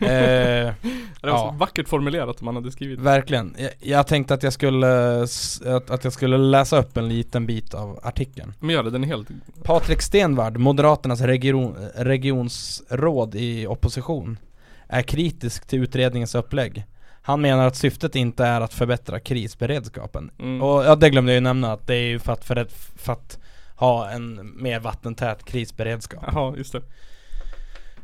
Eh, [laughs] Det var så ja. vackert formulerat om han hade skrivit. Verkligen. Jag, jag tänkte att jag skulle att, att jag skulle läsa upp en liten bit av artikeln. Men gör det, den är helt... Patrik Stenvard, Moderaternas region, regionsråd i opposition, är kritisk till utredningens upplägg. Han menar att syftet inte är att förbättra krisberedskapen. Mm. Och ja, det glömde jag ju nämna att det är ju för att, för att, för att ha en mer vattentät krisberedskap. Jaha, just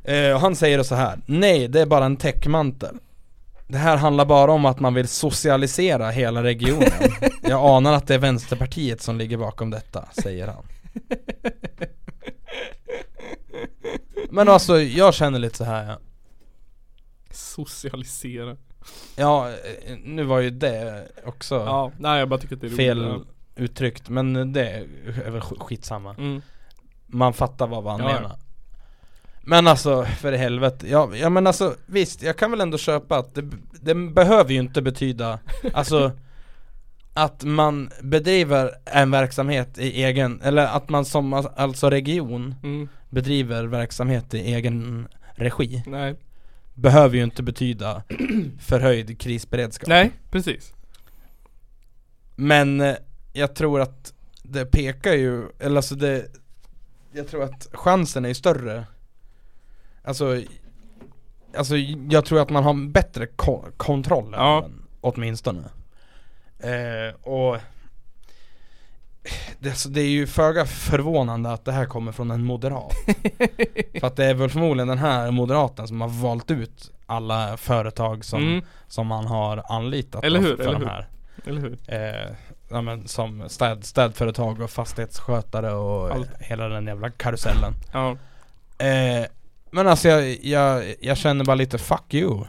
det. Eh, och han säger så här. Nej, det är bara en täckmantel. Det här handlar bara om att man vill socialisera hela regionen. [laughs] Jag anar att det är Vänsterpartiet som ligger bakom detta, säger han. Men alltså, jag känner lite så här. ja. Socialisera. Ja, eh, nu var ju det också Ja, nej jag bara tycker att det är roligt. fel uttryckt, men det är väl sk- skitsamma. Mm. Man fattar vad han Ja, menar. Men alltså, för helvete. Ja, ja men alltså visst, jag kan väl ändå köpa att det, det behöver ju inte betyda, [laughs] alltså att man bedriver en verksamhet i egen, eller att man som alltså region Mm. bedriver verksamhet i egen regi Nej. Behöver ju inte betyda förhöjd krisberedskap Nej, precis. Men eh, jag tror att det pekar ju, eller alltså det Jag tror att chansen är större Alltså Alltså jag tror att man har bättre ko- kontroll Ja. den, åtminstone eh, Och det, alltså, det är ju föga förvånande att det här kommer från en moderat [laughs] För att det är väl förmodligen den här moderaten som har valt ut alla företag som, Mm. som man har anlitat Eller hur, för eller de hur. här Eller hur? eh, ja, men som städ, städföretag och fastighetsskötare och Allt. hela den jävla karusellen Ja. eh, Men alltså jag, jag, jag känner bara lite fuck you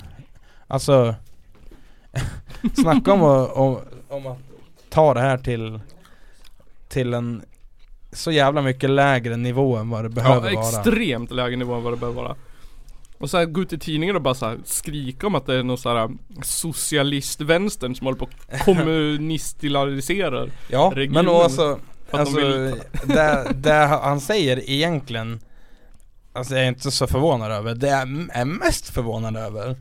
Alltså [laughs] Snacka om, om, om att ta det här till Till en så jävla mycket lägre nivå än vad det behöver ja, vara extremt lägre nivå än vad det behöver vara. Och så här, gå ut i tidningen och bara så här, skrika om att det är någon så här socialistvänstern som håller på att [laughs] kommunistiliserar Ja, regionen. men och alltså, alltså de [laughs] det, det han säger egentligen Alltså jag är inte så förvånad över, det jag är mest förvånad över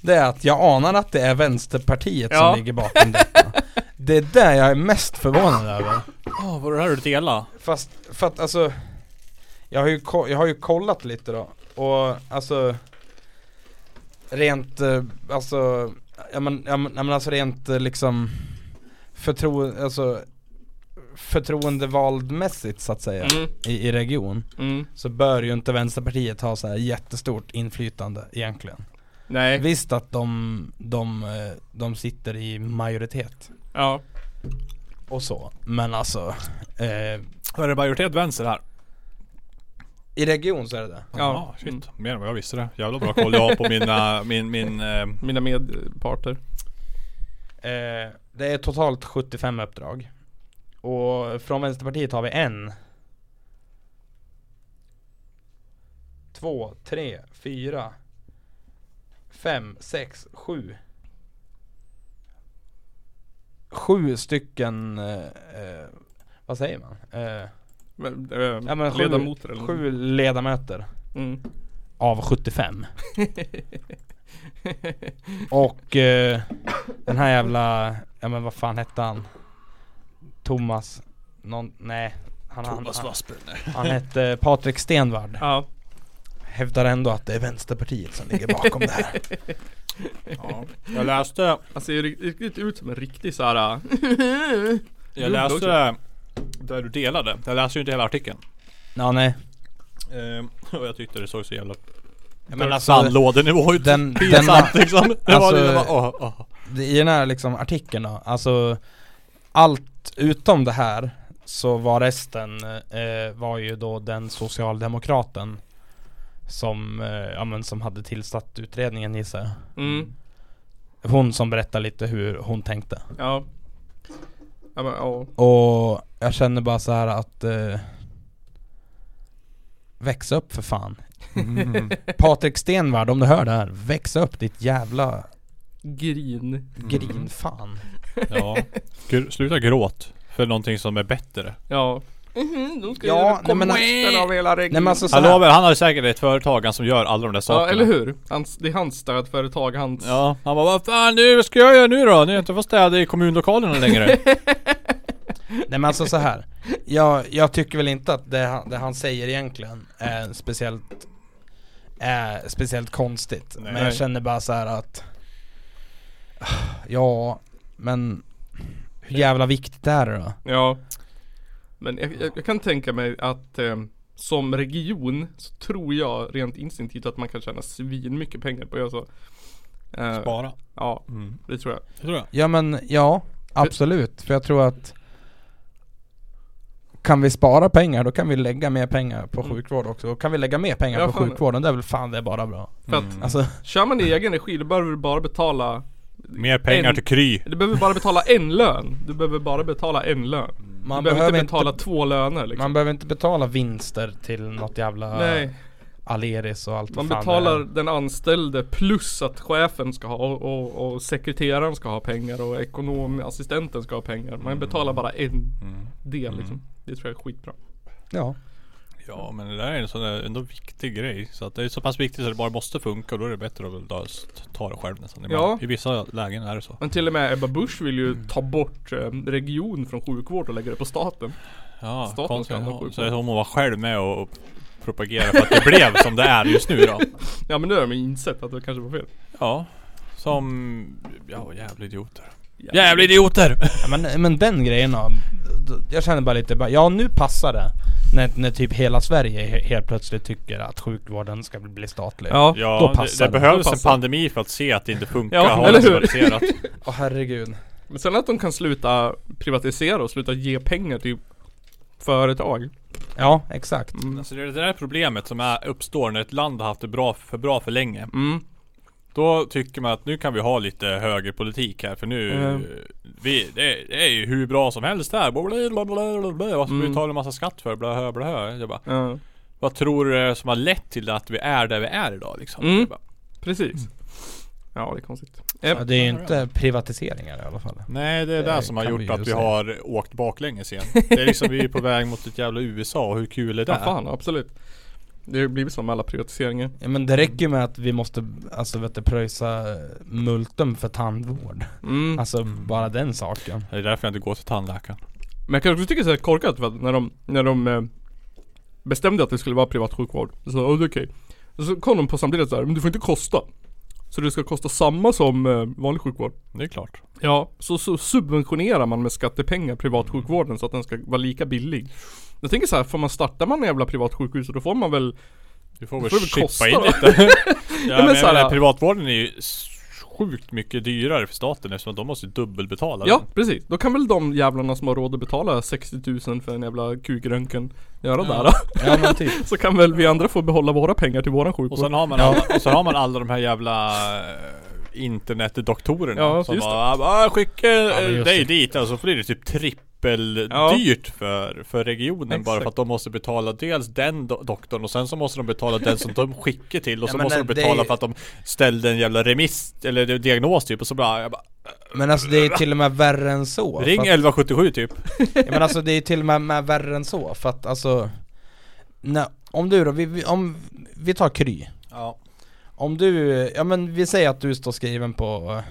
Det är att jag anar att det är Vänsterpartiet Ja. som ligger bakom detta [laughs] Det är det jag är mest förvånad över Åh, var det här du delade? Fast, för att alltså jag har, ju, jag har ju kollat lite då och alltså Rent, eh, alltså, ja men, ja men, ja, men alltså rent eh, liksom förtro, alltså förtroendevaldmässigt så att säga Mm. i, i region Mm. Så bör ju inte Vänsterpartiet ha så här jättestort inflytande egentligen Nej. Visst att de, de, eh, de sitter i majoritet Ja. och så, men alltså eh, Är det majoritet vänster här? I region så är det det Ja. Ja, shit. Mer än vad jag visste det. Jävla bra koll jag har på mina, min, min, eh, Mina medparter. Eh, det är totalt 75 uppdrag Och från Vänsterpartiet har vi en Två, tre, fyra Fem, sex, sju Sju stycken eh, eh, Vad säger man? Eh, Men, eh, ja, men sju, ledamoter eller Sju ledamöter Mm. Av 75 [laughs] Och eh, den här jävla, ja men vad fan hette han? Thomas, någon, nej han, Thomas han, han, han hette Patrik Stenvard Ja. Hävdar ändå att det är Vänsterpartiet som ligger bakom det här [laughs] Ja. Jag läste, det ser riktigt ut som en riktig såhär [laughs] jag läste där du delade. Jag läste ju inte hela artikeln. Ja nej Eh, [laughs] och jag tyckte det såg så jävla men alltså, sandlådenivå ut. den- Pinsamt denna- liksom. Det var alltså- det bara, åh, åh. det, I den här liksom artikeln då, alltså Allt utom det här Så var resten, eh, var ju då den socialdemokraten Som, eh, ja men som hade tillsatt utredningen gissar jag Mm. Hon som berättar lite hur hon tänkte Ja. Ja men ja. Och jag känner bara så här att eh, Väx upp för fan Mm. [laughs] Patrik Stenvard om du hör det här, väx upp ditt jävla Grin. grin fan Ja. Gr- sluta gråt. För någonting som är bättre. Ja. Mhm, de ska Ja, nej, men- av hela regionen. Nej men alltså så Han lovar, han har säkert ett företag han som gör alla de där sakerna. Ja, eller hur? Hans, det är hans stödföretag, hans... Ja, han bara vad fan nu, vad ska jag göra nu då? När jag inte får städa i kommunlokalerna längre. [laughs] nej men alltså så här. Jag, jag tycker väl inte att det, han- det han säger egentligen är speciellt är speciellt konstigt. Men Nej. jag känner bara så här att Ja, men hur jävla viktigt är det då? Ja. Men jag, jag, jag kan tänka mig att eh, som region så tror jag rent instinktivt att man kan tjäna svin mycket pengar på att göra så. Eh, Spara. Ja, Mm. det tror jag. Det tror jag. Ja men ja, absolut. För jag tror att kan vi spara pengar då kan vi lägga mer pengar på Mm. sjukvård också. Och kan vi lägga mer pengar Ja, på fan. sjukvården, det är väl fan det är bara bra. För att Mm. Alltså, kör man i egen regi då behöver du bara betala Mer pengar en, till Kry. Du behöver bara betala en lön. Du behöver bara betala en lön. Man du behöver inte behöver betala inte, två löner liksom. man behöver inte betala vinster till något jävla Nej, Aleris och allt man betalar den anställde plus att chefen ska ha och, och, och sekreteraren ska ha pengar och ekonomassistenten ska ha pengar. Man betalar bara en Mm. del liksom. Det tror jag är skitbra. Ja. Ja men det där är en sån där ändå viktig grej. Så att det är så pass viktigt så det bara måste funka och då är det bättre att då ta det själv nästan. Ja. Ja. I vissa lägen är det så. Men till och med Ebba Busch vill ju ta bort eh, region från sjukvård och lägga det på staten. Ja, Staten konstigt. ska ha. Så hon var själv med och propagera för att det blev som det är just nu då. [laughs] Ja men nu har de insett att det kanske var fel. Ja. Som, ja jävla idioter. Jävla idioter! Ja, men, men den grejen då, jag känner bara lite bara, ja nu passar det. När, när typ hela Sverige he- helt plötsligt tycker att sjukvården ska bli statlig. Ja. Ja, Då det, passar det det. behövs en pandemi för att se att det inte funkar. Ja, eller hur? [laughs] Åh herregud. Men sen att de kan sluta privatisera och sluta ge pengar till företag. Ja, exakt. Mm. Alltså det är det där problemet som är, uppstår när ett land har haft det bra för bra för länge. Mm. Då tycker man att nu kan vi ha lite högerpolitik här för nu Mm. vi, det, det är ju hur bra som helst där. Blablabla. Vad ska vi Mm. betala en massa skatt för? Blahö, blahö. Jag bara, Ja. vad tror du är som har lett till att vi är där vi är idag liksom? Mm. Bara, Precis. Ja det är konstigt. Ja, det är ju inte privatiseringar i alla fall. Nej det är det, Det som har gjort vi att vi säga. har åkt baklänges igen. Det är liksom vi är på väg mot ett jävla USA och hur kul är det? Ja fan absolut. Det har blivit så med alla privatiseringar. Ja, men det räcker med att vi måste, alltså vet du, pröjsa multum för tandvård. Mm. Alltså bara den saken. Det är därför jag inte går till tandläkaren. Men jag kan också tycka det är så här korkat för att när de, när de eh, bestämde att det skulle vara privat sjukvård. Så oh, det är okej. Och så kom de på samtidigt så här, men det får inte kosta. Så det ska kosta samma som eh, vanlig sjukvård. Det är klart. Ja, så, så subventionerar man med skattepengar privatsjukvården så att den ska vara lika billig. Jag tänker så här, får man starta man en jävla privatsjukhus så då får man väl Du får väl får det väl chippa kosta in lite. [laughs] ja, men men, så här- privatvården är ju sjukt mycket dyrare för staten eftersom att de måste dubbelbetala. Ja, precis. Då kan väl de jävlarna som har råd att betala 60 000 för en jävla kukröntgen göra Ja. det då. Ja men typ. [laughs] Så kan väl vi andra få behålla våra pengar till våran sjukvård. Och sen har man, Ja. alla, och sen har man alla de här jävla eh, internetdoktorerna Ja, som just det. bara ah, skicka men eh, dig dit och så blir det typ trippel Ja. dyrt för, för regionen bara Exakt. för att de måste betala dels den do- doktorn och sen så måste de betala den som de skickar till och så måste det- de betala det- för att de ställde en jävla remiss eller diagnos typ och så bara, jag bara Men alltså det är till och med värre än så. Ring att- 1177 typ Ja, men alltså det är till och med, med värre än så för att alltså när, Om du då, vi, vi, om vi tar Kry Ja Om du, ja men vi säger att du står skriven på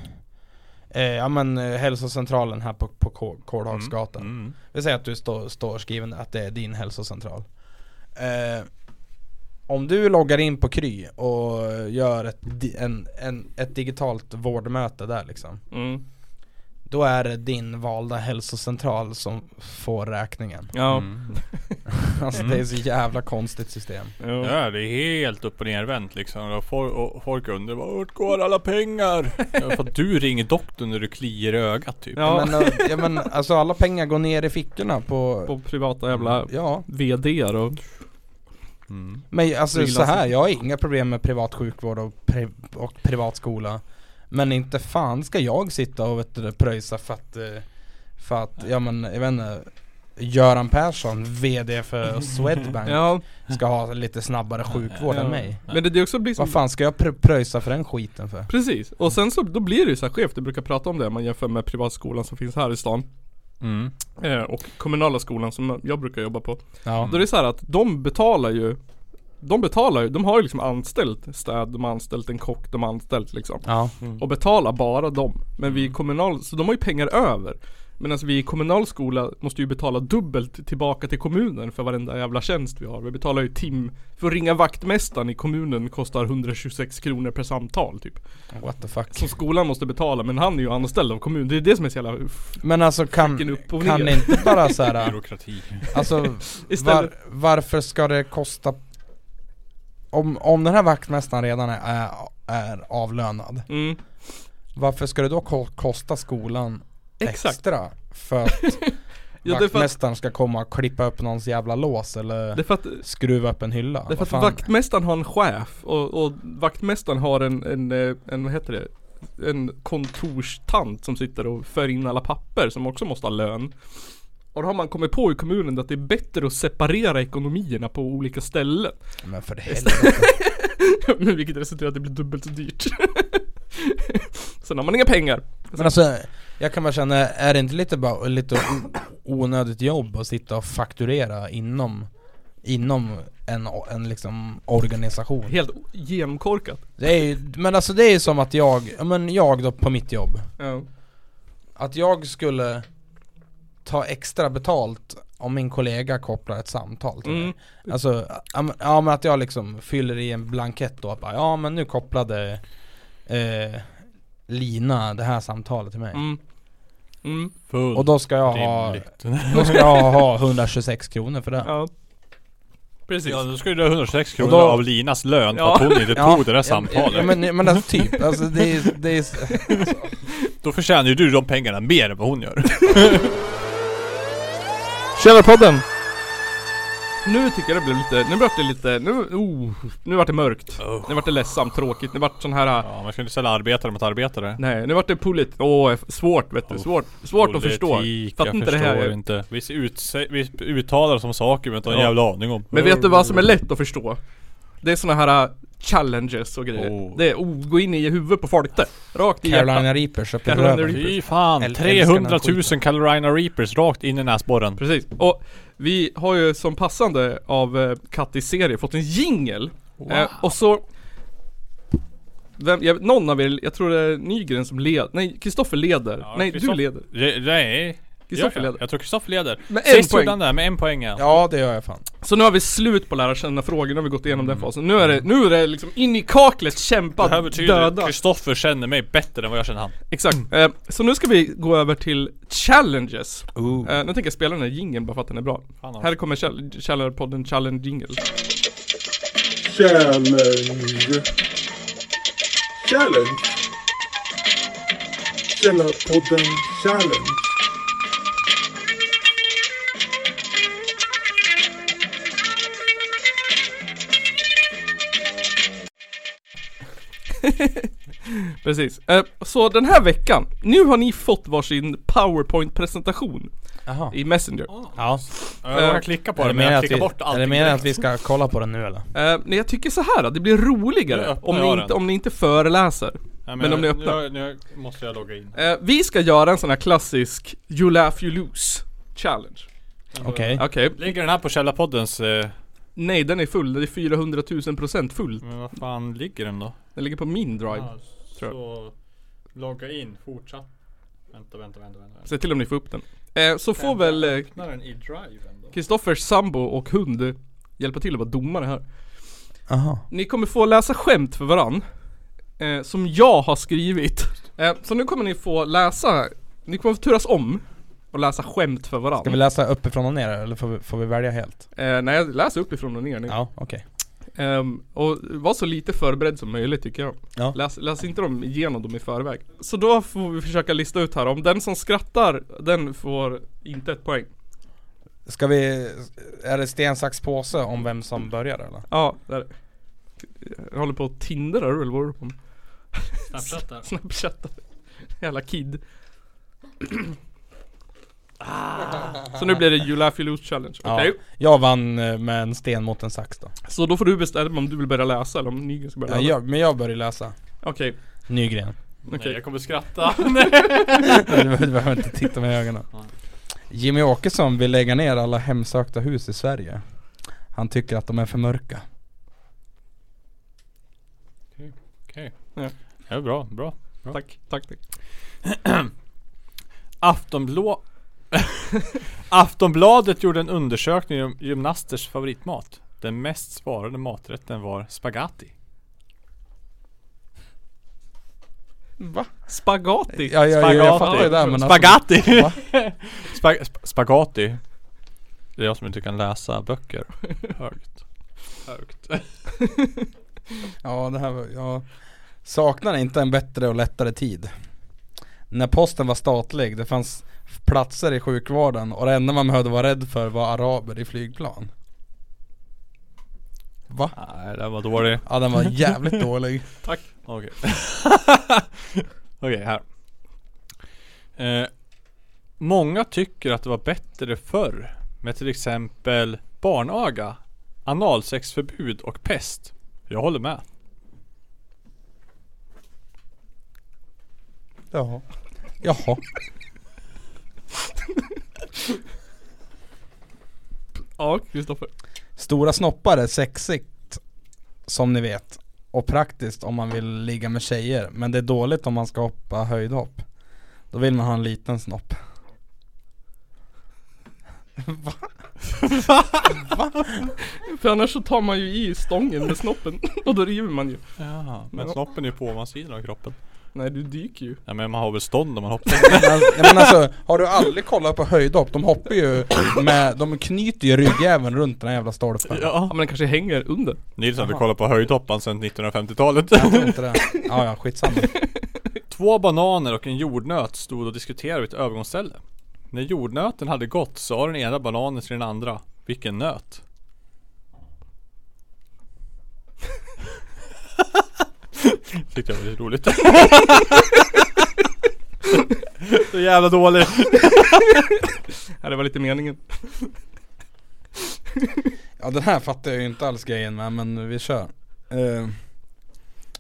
eh, Ja men eh, hälsocentralen här på, på Kå- Kålhagsgatan mm. Vi säger att du står, står skriven att det är din hälsocentral eh, Om du loggar in på Kry och gör ett, en, en, ett digitalt vårdmöte där liksom Mm. Då är det din valda hälsocentral som får räkningen Ja. Mm. [laughs] Alltså det är så jävla konstigt system Ja. Ja det är helt upp och nervänt liksom och folk, och folk undrar vart går alla pengar? ja, för att du ringer doktorn när du kliar i ögat typ Ja. Men, eh, ja, men alltså alla pengar går ner i fickorna på, På privata jävla Ja, VDR och Mm. men alltså så här, jag har inga problem med privat sjukvård och, pri och privat skola Men inte fan ska jag sitta och vet du, pröjsa för att, eh, för att, ja men jag vet inte Göran Persson, VD för [laughs] Swedbank, Ja, ska ha lite snabbare sjukvård än Ja. mig men det, det också blir som Vad fan ska jag pr pröjsa för den skiten för? Precis, och sen så då blir det ju så här skevt, jag brukar prata om det man jämför med privatskolan som finns här i stan Mm. eh, och kommunala skolan som jag brukar jobba på. Ja. Då är det så här att de betalar ju De betalar ju, de har ju liksom anställt städ, de har anställt en kock, de har anställt liksom Ja. Och betalar bara dem Men vi i kommunal, så de har ju pengar över Medan vi i kommunal skola måste ju betala dubbelt tillbaka till kommunen för varenda jävla tjänst vi har Vi betalar ju tim För att ringa vaktmästaren i kommunen kostar 126 kronor per samtal typ What the fuck. Som skolan måste betala men han är ju anställd av kommunen Det är det som är så jävla Men alltså kan, upp och kan ner. inte bara så här. [laughs] Byråkrati. Alltså [laughs] var, varför ska det kosta om, om den här vaktmästaren redan är, är avlönad mm. Varför ska det då ko- kosta skolan Exakt. extra? För att [laughs] Ja, att- vaktmästaren ska komma och klippa upp någons jävla lås eller att skruva upp en hylla? Det är för att vaktmästaren har en chef och, och vaktmästaren har en, en, eh, en, vad heter det? En kontorstant som sitter och för in alla papper som också måste ha lön. Och då har man kommit på i kommunen att det är bättre att separera ekonomierna på olika ställen. Men för helvete. [laughs] Men vilket resulterar i att det blir dubbelt så dyrt. [laughs] Sen har man inga pengar. Men alltså, jag kan bara känna, är det inte lite bara lite onödigt jobb att sitta och fakturera inom Inom en, en liksom organisation? Helt genomkorkat. Det är ju, men alltså det är ju som att jag, ja men jag då på mitt jobb Ja. Att jag skulle ta extra betalt om min kollega kopplar ett samtal till Mm. mig Alltså, ja men- att jag liksom fyller i en blankett då att bara, ja men nu kopplade eh, Lina det här samtalet till mig Mm. Mm. Och då ska jag ha, då ska jag ha 126 kronor för det Ja. Precis. Ja, då ska du ha 106 kronor då- av Linas lön för Ja. att hon inte Ja, tog det där ja, samtalet. Ja, men, men alltså typ, alltså det är, det är Då förtjänar ju du de pengarna mer än vad hon gör. [laughs] Källarpodden! Nu tycker jag det blev lite, nu vart det lite, nu, oh, nu vart det mörkt. Nu vart det ledsamt, tråkigt, nu vart sån här Ja, man ska inte ställa arbetare mot arbetare. Nej, nu vart det polit... Åh, svårt vet du, svårt, svårt att förstå. Politik, Fattar jag inte det här. inte. Vi, utse- vi uttalar som saker men inte har en Ja. jävla aning om. Men vet du vad som är lätt att förstå? Det är såna här challenges och grejer. Oh. Det är oh, gå in i huvudet på folk det. Rakt i Carolina hjärtat. Reapers upp i Carolina röven Reapers. Fy fan, Äl- 300 älskar den 000 skiten. Carolina Reapers rakt in i näsborren. Precis. Och vi har ju som passande av uh, Kattis serie fått en jingel. Eh, och så vem, jag, någon av er, jag tror det är Nygren som leder, nej Kristoffer leder. Ja, nej Kristoff- du leder. Nej. Kristoffer leder. Jag tror Kristoffer leder. Med en Sist poäng. gjorde han det, med en poäng ja. Ja det gör jag fan Så nu har vi slut på lära känna frågor, nu har vi gått igenom den fasen. Nu är det, nu är det liksom in i kaklet, kämpa, Det här betyder att döda. Kristoffer känner mig bättre än vad jag känner han. Exakt. Eh, så nu ska vi gå över till challenges. Ooh. Eh, nu tänker jag spela den här jingeln bara för att den är bra. Fan, Här kommer Chall- Challengerpodden Challenge Jingle. Challenge. Challenge. Källarpodden Challenge. [laughs] Precis. Eh, så den här veckan, nu har ni fått varsin powerpoint-presentation i Messenger. Ja Jag råkade klicka på Är det det men jag att, klickar vi, bort är allting det meningen att vi ska kolla på den nu eller? Eh, nej jag tycker så här det blir roligare om ni, inte, den. om ni inte föreläser. Nej, men om ni öppnar. Nu, måste jag logga in. Eh, vi ska göra en sån här klassisk You laugh you lose challenge. Okej Okej. Ligger den här på Källarpoddens... Eh, Nej den är full, den är 400 000 procent full. men vad fan ligger den då? Den ligger på min drive. Ja, tror jag. så... Logga in, fortsatt. Vänta, vänta, vänta, vänta. Se till om ni får upp den. Eh, så får väl eh, Öppna den i driven då. Kristoffers sambo och hund hjälpa till att vara domare här. Aha Ni kommer få läsa skämt för varann. Eh, som jag har skrivit. Eh, så nu kommer ni få läsa, ni kommer få turas om och läsa skämt för varann. Ska vi läsa uppifrån och ner eller får vi, får vi välja helt? Eh, nej, läser uppifrån och ner nu. Ja, okej Ehm, och var så lite förberedd som möjligt tycker jag. Ja. Läs, läs inte dem igenom dem i förväg. Så då får vi försöka lista ut här, om den som skrattar, den får inte ett poäng. Ska vi, är det sten, sax, påse om vem som börjar eller? Ja, där. Jag håller på att tindrar du eller vad är du på med? Snapchattar. [laughs] Snapchattar. Jävla kid. [clears throat] Så nu blir det You Laugh You Lose Challenge, okej? Ja. Jag vann eh, med en sten mot en sax då Så då får du bestämma om du vill börja läsa eller om Nygren ska börja ja, läsa. jag, Men jag börjar läsa Okej, Nygren Nej, okej. jag kommer skratta. [laughs] Du behöver- du behöver inte titta mig i ögonen Jimmy Åkesson vill lägga ner alla hemsökta hus i Sverige. Han tycker att de är för mörka. Okej. Ja. Ja, bra, bra. bra. Tack, tack, tack. [clears throat] Aftonblå [laughs] Aftonbladet gjorde en undersökning om gymnasters favoritmat. Den mest svarade maträtten var spaghetti. Va? Spagati? Ja, ja, ja, jag fattar ju det men alltså, Spaghetti! [laughs] sp- spaghetti. Det är jag som inte kan läsa böcker högt. Högt. [laughs] Ja det här var, jag saknar inte en bättre och lättare tid. När posten var statlig, det fanns platser i sjukvården och det enda man behövde vara rädd för var araber i flygplan. Va? Nej, den var dålig. Ja den var jävligt [laughs] dålig. Tack. Okej. [laughs] Okej, här. Eh, många tycker att det var bättre förr med till exempel barnaga, analsexförbud och pest. Jag håller med. Jaha. Jaha. [laughs] Ja, Kristoffer. Stora snoppar är sexigt Som ni vet Och praktiskt om man vill ligga med tjejer Men det är dåligt om man ska hoppa höjdhopp Då vill man ha en liten snopp Va? [laughs] För annars så tar man ju i stången med snoppen och då river man ju. Jaha, men snoppen är ju på ovansidan av kroppen. Nej du dyker ju. Ja men man har väl stånd om man hoppar. men, ja, men alltså, har du aldrig kollat på höjdhopp? De hoppar ju med, de knyter ju ryggjäveln runt den här jävla stolpen Ja men den kanske hänger under. Nils har väl Jaha. kollat på höjdhoppan sedan 1950-talet. Jag tror inte det Ja ja, skitsamma [laughs] Två bananer och en jordnöt stod och diskuterade vid ett övergångsställe. När jordnöten hade gått sa den ena bananen till den andra Vilken nöt? [laughs] [laughs] Tyckte jag var lite roligt. [laughs] Så jävla dålig. [laughs] Ja det var lite meningen. Ja den här fattar jag ju inte alls grejen med men vi kör Eh,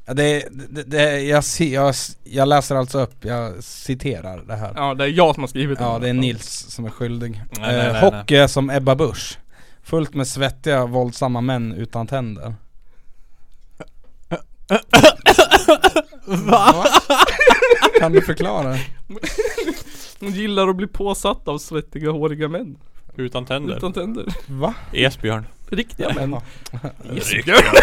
ja, det, det, det, jag, jag, jag läser alltså upp, jag citerar det här Ja det är jag som har skrivit Ja den. det är Nils som är skyldig Nej, nej, eh, nej, Hockey är som Ebba Busch Fullt med svettiga, våldsamma män utan tänder Va? [laughs] Kan du förklara? Hon gillar att bli påsatt av svettiga håriga män. Utan tänder. Utan tänder. Va? Esbjörn. Riktiga män. Esbjörn.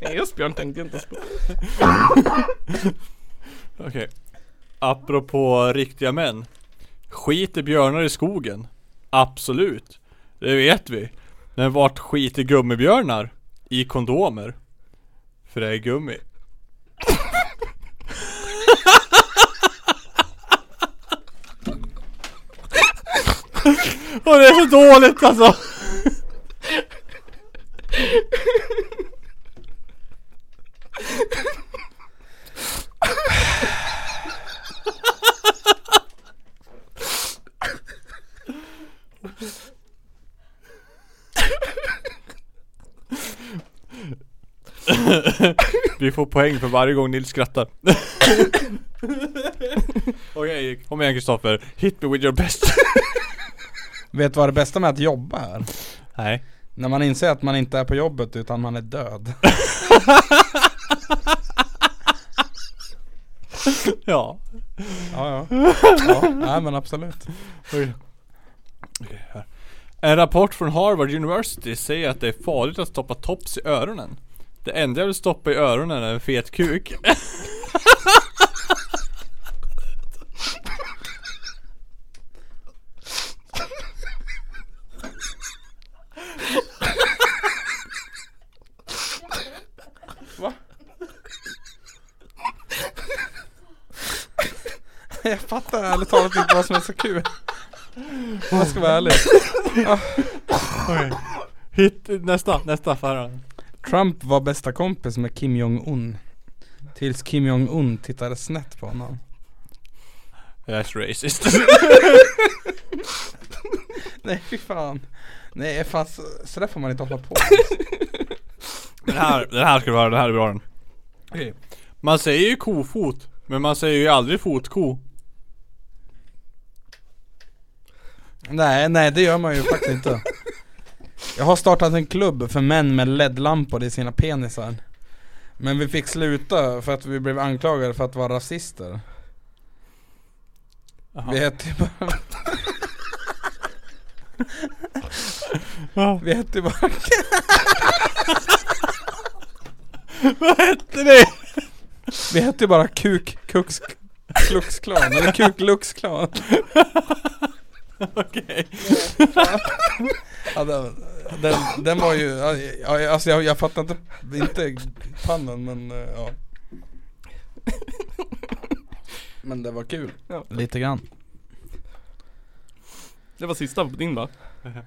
[laughs] Esbjörn tänkte jag inte ens på. Okej. Apropå riktiga män. Skiter björnar i skogen? Absolut. Det vet vi. Men vart skiter gummibjörnar? I kondomer. För det är gummi. [laughs] Och det är så dåligt alltså! Vi får poäng för varje gång Nils skrattar. [laughs] Okej, kom igen Kristoffer. Hit me with your best. Vet du vad det bästa med att jobba är? Nej. När man inser att man inte är på jobbet utan man är död [laughs] Ja. Ja ja, ja nej men absolut här. En rapport från Harvard University säger att det är farligt att stoppa tops i öronen. Det enda jag vill stoppa i öronen är en fet kuk. [laughs] [laughs] Jag fattar ärligt talat inte vad som är så kul Om jag ska vara ärlig Okej. Hit, nästa, nästa förra. Trump var bästa kompis med Kim Jong-Un Tills Kim Jong-Un tittade snett på honom That's racist. [laughs] Nej fy fan Nej fan så, så där får man inte hålla på [laughs] Den här, den här ska vi höra, den här är bra den. Okej. Man säger ju kofot, men man säger ju aldrig fotko. Nej, nej det gör man ju faktiskt inte. [laughs] Jag har startat en klubb för män med LED-lampor i sina penisar. Men vi fick sluta för att vi blev anklagade för att vara rasister. Vi hette ju bara [laughs] Vi hette ju bara [laughs] Vad hette det? Vi hette ju bara Kuk Kux Klux Klan, eller Kuk Lux Klan [laughs] Okej ja, den, den, den var ju, ja, alltså jag, jag fattar inte, inte pannen men eh, ja Men det var kul, Ja. lite grann Det var sista på din va?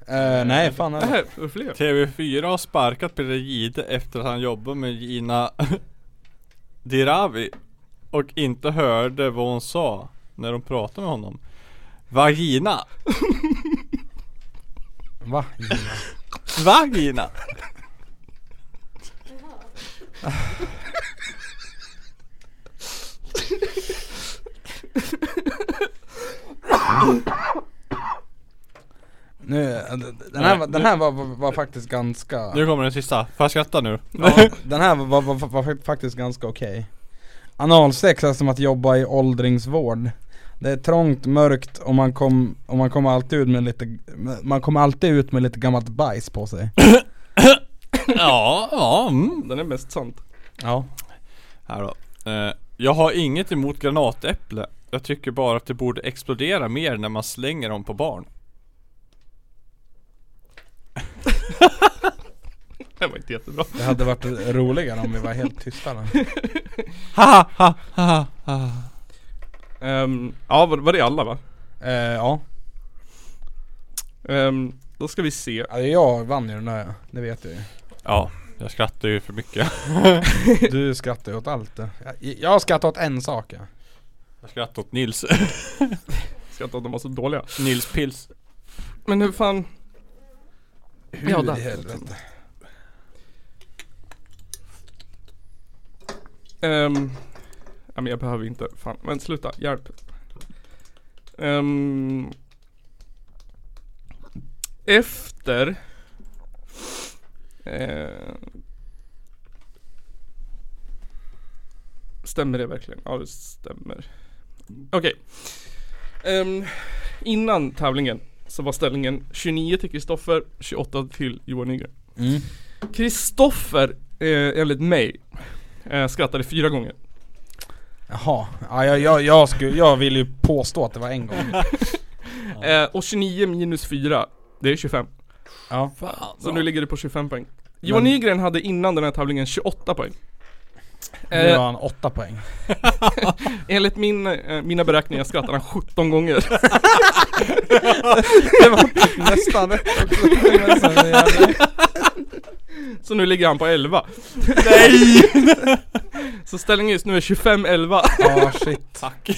Eh, nej fan Nej, eller? det var fler. TV4 har sparkat Peter Jihde efter att han jobbade med Gina Dirawi och inte hörde vad hon sa när de pratade med honom. Vagina. Va? Vagina. Nu, den här, var- den här var, var, var faktiskt ganska Nu kommer den sista. Får jag skratta nu? ja, Den här var, var, var, var faktiskt ganska okej Analsex är som att jobba i åldringsvård Det är trångt, mörkt och man, kom, och man kommer alltid ut med lite Man kommer alltid ut med lite gammalt bajs på sig [coughs] ja, ja. Mm. Den är mest sant. Ja Här då. Eh, jag har inget emot granatäpple. Jag tycker bara att det borde explodera mer när man slänger dem på barn. [laughs] Den var inte jättebra. Det hade varit roligare om vi var helt tysta. Haha, [laughs] ha, ha, ha. Ehm, ja, var, var det alla va? Eh, ja, Ehm, då ska vi se. Alltså, jag vann ju den där, det vet jag ju Ja, jag skrattar ju för mycket. [laughs] Du skrattar ju åt allt. Jag, jag skrattar åt en sak ja. Jag skrattar åt Nils. [laughs] Inte att de var så dåliga. Nils Pils. Men hur fan? Hur Ja, i helvete? Ehm, ja men jag behöver inte, fan. Men sluta, hjälp. Ehm, efter eh, Stämmer det verkligen? Ja det stämmer. Okej. Ehm, innan tävlingen så var ställningen 29 till Kristoffer, 28 till Johan Nygren. Mm. Kristoffer, eh, enligt mig, eh, skrattade fyra gånger. Jaha, ja, jag, jag, jag, skulle, jag vill ju påstå att det var en gång [laughs] Eh, och 29 minus 4, det är 25. Ja, Så nu ligger det på 25 poäng. Johan Nygren hade innan den här tävlingen 28 poeng. Nu Eh, har han åtta poäng [laughs] enligt min, eh, mina beräkningar skrattade han 17 gånger. [laughs] Det var nästan rätt också Men så nu ligger han på 11. Nej! [laughs] Så ställningen just nu är 25-11. Ja shit Tack.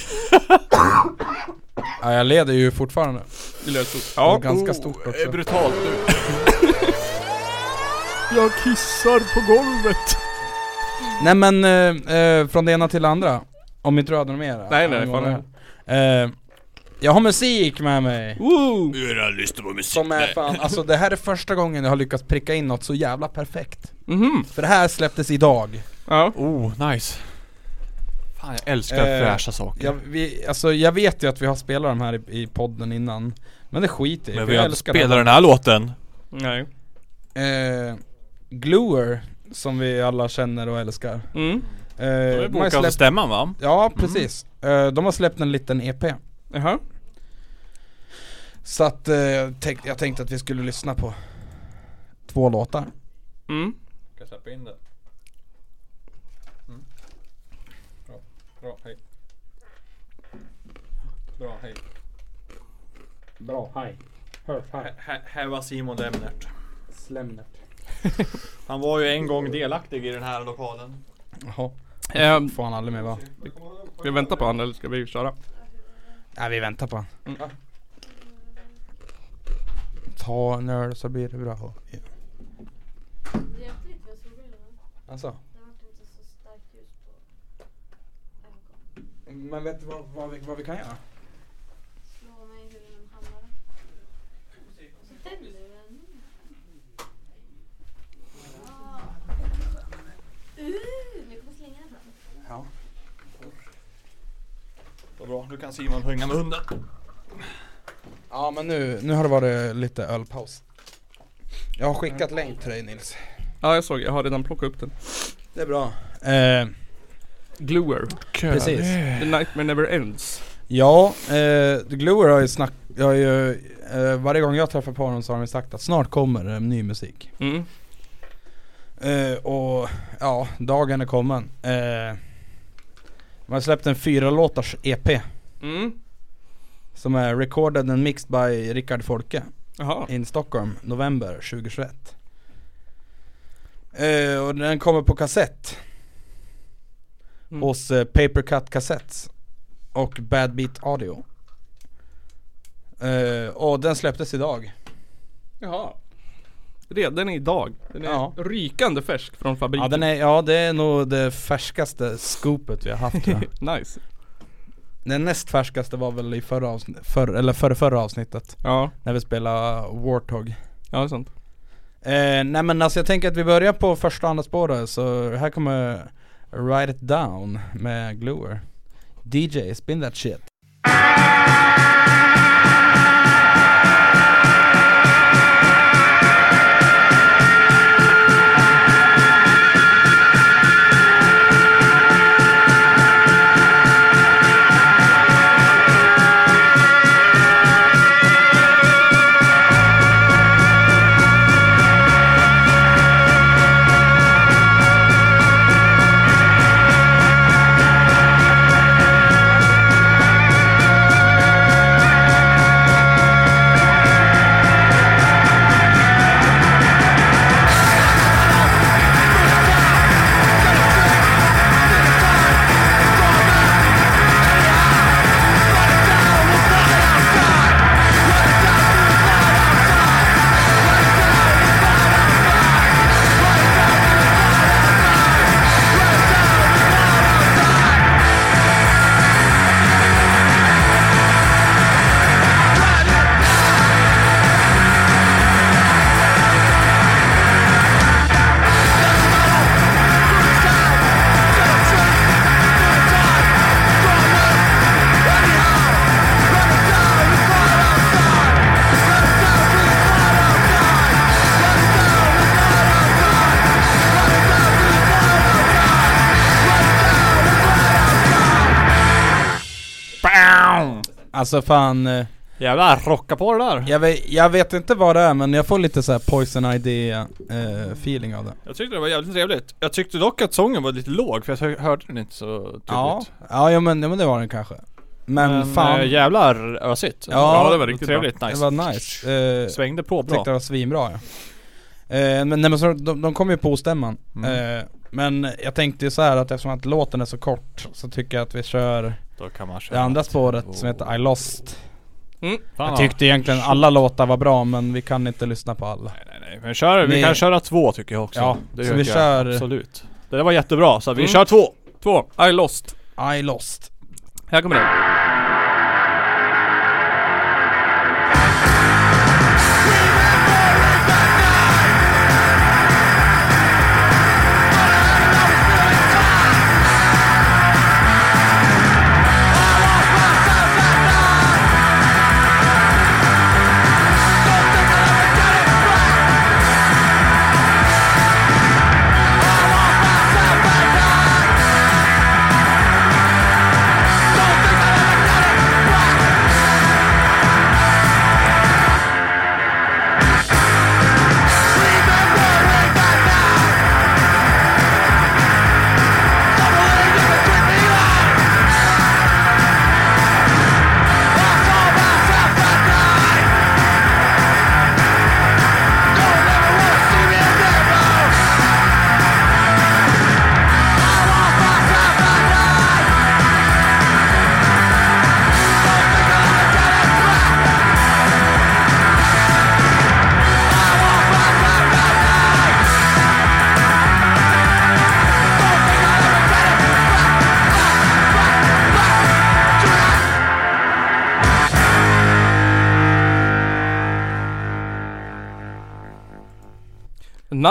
Ja jag leder ju fortfarande Det lät så. Ja, Ja. ganska stort också Brutalt nu. Jag kissar på golvet. Nej men, eh, eh, från det ena till det andra Om inte du hade något mer? Nej, nej, fan, det här. eh, Jag har musik med mig Woo! Jag lyssnar på musik. Som är fan, alltså det här är första gången jag har lyckats pricka in något så jävla perfekt Mhm. För det här släpptes idag Ja. Oh, nice. Fan jag älskar Eh, fräscha saker. jag, vi, alltså jag vet ju att vi har spelat de här i, i podden innan Men det skiter jag i, Men för vi jag har inte älskar spelat det den här låten. Nej. eh, Gluer, som vi alla känner och älskar Mm. eh, De är har bokade släppt, stämman va? Ja precis, eh, de har släppt en liten EP Jaha. Så att eh, tänk, jag tänkte att vi skulle lyssna på två låtar Mm. Ska jag släppa in det? Mm. Bra, bra, hej. Bra, hej. Bra, hej Hör, Här, här var Simon Lemnert. Slemnert [laughs] Han var ju en gång delaktig i den här lokalen. Jaha, Ehm, får han aldrig med va? ska vi vänta på han eller ska vi köra? Nej vi väntar på han Mm. Ta en öl så blir det bra ja. Alltså. Men vet du vad, vad, vi, vad vi kan göra? Vad bra, nu kan Simon hänga med hunden. Ja men nu, nu har det varit lite ölpaus Jag har skickat länk till dig Nils Ja jag såg, jag har redan plockat upp den. Det är bra eh, Gluer. Precis The Nightmare Never Ends. Ja, eh, The Gluer har ju snack, jag har ju, eh, varje gång jag träffar på honom så har de sagt att snart kommer det ny musik Mm. Eh, Och ja, dagen är kommen eh, Man har släppt en fyra låtars EP Mm. Som är recorded and mixed by Rickard Folke. In Stockholm, november 2021 eh, Och den kommer på kassett Mm. Hos eh, Papercut Cassettes Och Bad Beat Audio eh, Och den släpptes idag Jaha. Redan idag. Den är Ja. rykande färsk från fabriken. Ja den är, ja det är nog det färskaste scoopet vi har haft [laughs] nice. Den näst färskaste var väl i förra avsnittet, för, eller förra, förra avsnittet Ja. När vi spelade Warthog Ja det är sant. eh, Nej men alltså jag tänker att vi börjar på första och andra spåret så här kommer Write It Down med Gluer DJ, spin that shit Alltså fan eh, Jävlar, rocka på det där. jag vet, jag vet inte vad det är men jag får lite så här Poison ID eh, feeling av det Jag tyckte det var jävligt trevligt. Jag tyckte dock att sången var lite låg för jag hör- hörde den inte så tydligt. Ja, ja, ja men, ja men det var den kanske Men, fan äh, jävlar ösigt. Ja, det var riktigt trevligt, Det nice. var nice eh, Svängde på bra. Tyckte det var svinbra ja eh, Men, nej, men så, de, de kom ju på stämman Mm. eh, Men jag tänkte ju så här att eftersom att låten är så kort Så tycker jag att vi kör Då kan man det köra andra ett- spåret Oh. som heter I lost Mm. Fan, Jag tyckte egentligen alla låtar var bra men vi kan inte lyssna på alla Nej, nej, nej. Men kör, vi kan köra två tycker jag också. Ja, det så vi jag kör- Absolut. Det där var jättebra, så vi Mm. kör två. Två. I lost. I lost Här kommer den.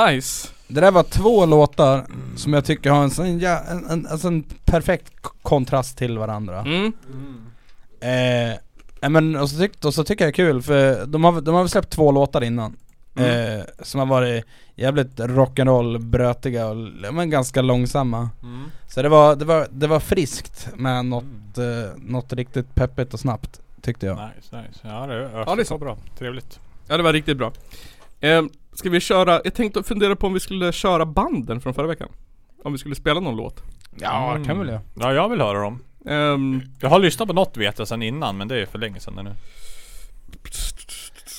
Nice. Det där var två låtar som jag tycker har en sån ja, en, en, alltså en perfekt kontrast till varandra. Mm. Eh, ja, men och så, tyck, och så tycker jag det är kul för de har, de har väl släppt två låtar innan. Mm. Eh, som har varit jävligt rock'n'roll, brötiga och men ganska långsamma. Mm. Så det var, det var, det var friskt med något, eh, något riktigt peppigt och snabbt tyckte jag. Nice, nice. Ja det är, Ja, det är så. bra. Trevligt. Ja det var riktigt bra. Eh, ska vi köra, jag tänkte fundera på om vi skulle köra banden från förra veckan. Om vi skulle spela någon låt. Ja, kan väl jag. Ja jag vill höra dem. Ehm, Jag har lyssnat på något vet jag sen innan men det är för länge sedan nu.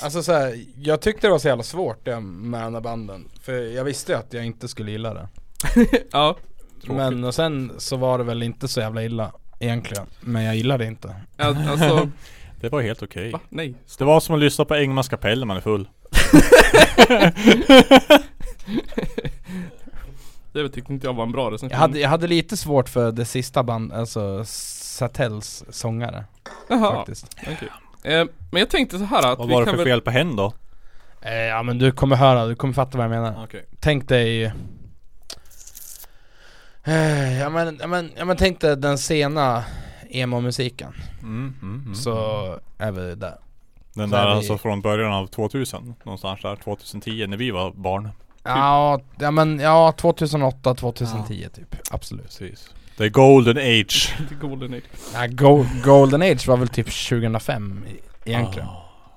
Alltså så här, jag tyckte det var så jävla svårt det med de här banden. För jag visste ju att jag inte skulle gilla det. [laughs] ja. Men och sen så var det väl inte så jävla illa egentligen. Men jag gillade det inte. Al- Alltså, [laughs] Det var helt okej. va? Nej. Det var som att lyssna på Engmans kapell när man är full. [laughs] [laughs] Det tyckte inte jag var en bra recension. Jag hade, jag hade lite svårt för det sista band, alltså Satels sångare. Jaha, Faktiskt. okej. Eh, men jag tänkte så här att Vad vi var det kan för väl... fel på hen då? Eh, ja men du kommer höra, du kommer fatta vad jag menar. Okej. Tänk dig eh, ja, men, ja, men, ja men tänk dig den sena emo-musiken. Mm, mm, mm. Så är vi där. Den där är vi- alltså från början av 2000 Någonstans där 2010 när vi var barn Ja, ja men ja 2008, 2010 typ. Absolut. Precis The golden age [laughs] The Golden Age. Ja, Go- Golden Age var väl typ 2005 e- egentligen.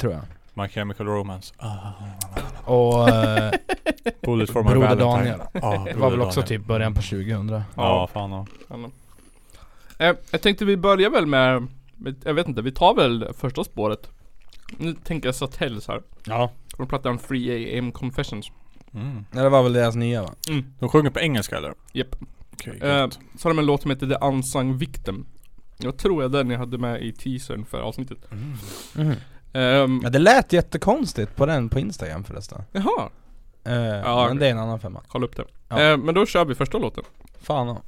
Tror jag. My Chemical Romance ah. Och eh, [laughs] Bullet for my Broder Valentine Daniel. ah, det var väl också Daniel. typ början på 2000. Ja, fan ja. Eh, jag tänkte vi börjar väl med, med, jag vet inte, vi tar väl första spåret. Nu tänker jag Satels här. Ja. Från plattan Free AM Confessions. mm. Ja, det var väl deras nya va? Mm. De sjunger på engelska eller? Japp. Okej, Eh, så har de en låt som heter The Unsung Victim. Jag tror jag den jag hade med i teasern för avsnittet. Mhm. Ehm, Ja det lät jättekonstigt på den på Instagram förresten. jaha, Eh, Ja, men det är en annan femma. kolla upp det. Ja. Eh, men då kör vi första låten. Fan ja.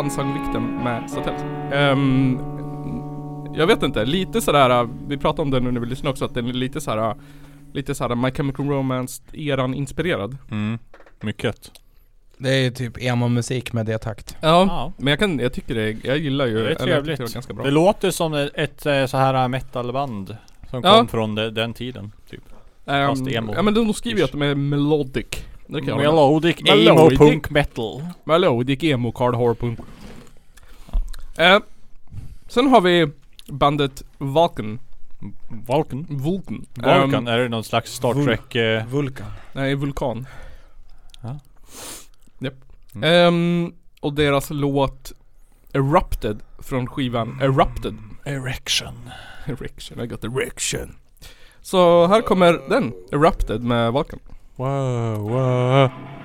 Var Unsung-vikten med Satell. Ehm, jag vet inte, lite sådär, vi pratade om det nu när vi lyssnade också, att den är lite såhär Lite såhär My Chemical Romance eran inspirerad. Mm, mycket. Det är ju typ emo-musik med D-takt. Ja, Ja. men jag kan, jag tycker det, jag gillar ju, Det är trevligt. det ganska bra. Det låter som ett, ett eh, så här metalband som Ja. kom från de, den tiden, typ. Ehm, fast emo. Ja men de skriver ju att de är melodic. Det kan jag. Melodic emo Melodic. punk metal. Melodic emo card horror punk. Eh, sen har vi bandet Vulcan. Vulcan? Vulcan. Vulcan, Ehm, är det någon slags Star Vul- Trek... Eh, Vulkan. nej, Vulkan. Ja. Japp. Mm. Ehm, och deras låt Erupted från skivan Erupted. erection. Erection, I got erection. Så här kommer den, Erupted med Vulcan. Wow, wow.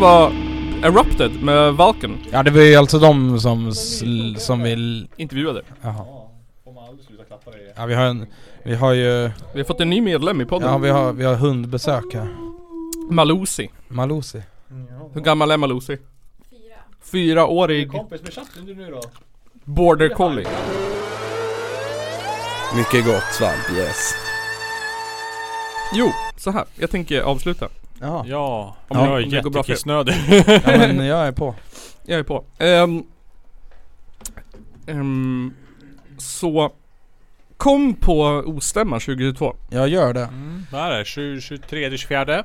Var Erupted med Vulcan. Ja det var ju alltså de som, som vill... Intervjuade. Jaha. Ja vi har en, vi har ju... Vi har fått en ny medlem i podden. Ja vi har, vi har hundbesök här. Malusi. Malusi. Hur gammal är Malusi? Fyra. Fyraårig Kompis med chatten du nu då? border collie. Mycket gott svamp, yes. Jo, så här. Jag tänker avsluta. Jaha. Ja, Om jag det- är om det går bra för jättekissnödig. [laughs] Ja men jag är på. Jag är på. Ehm, ehm, så Kom på Ostämman 2022. Jag gör det. Mm. Vad är det? 20, 23, 24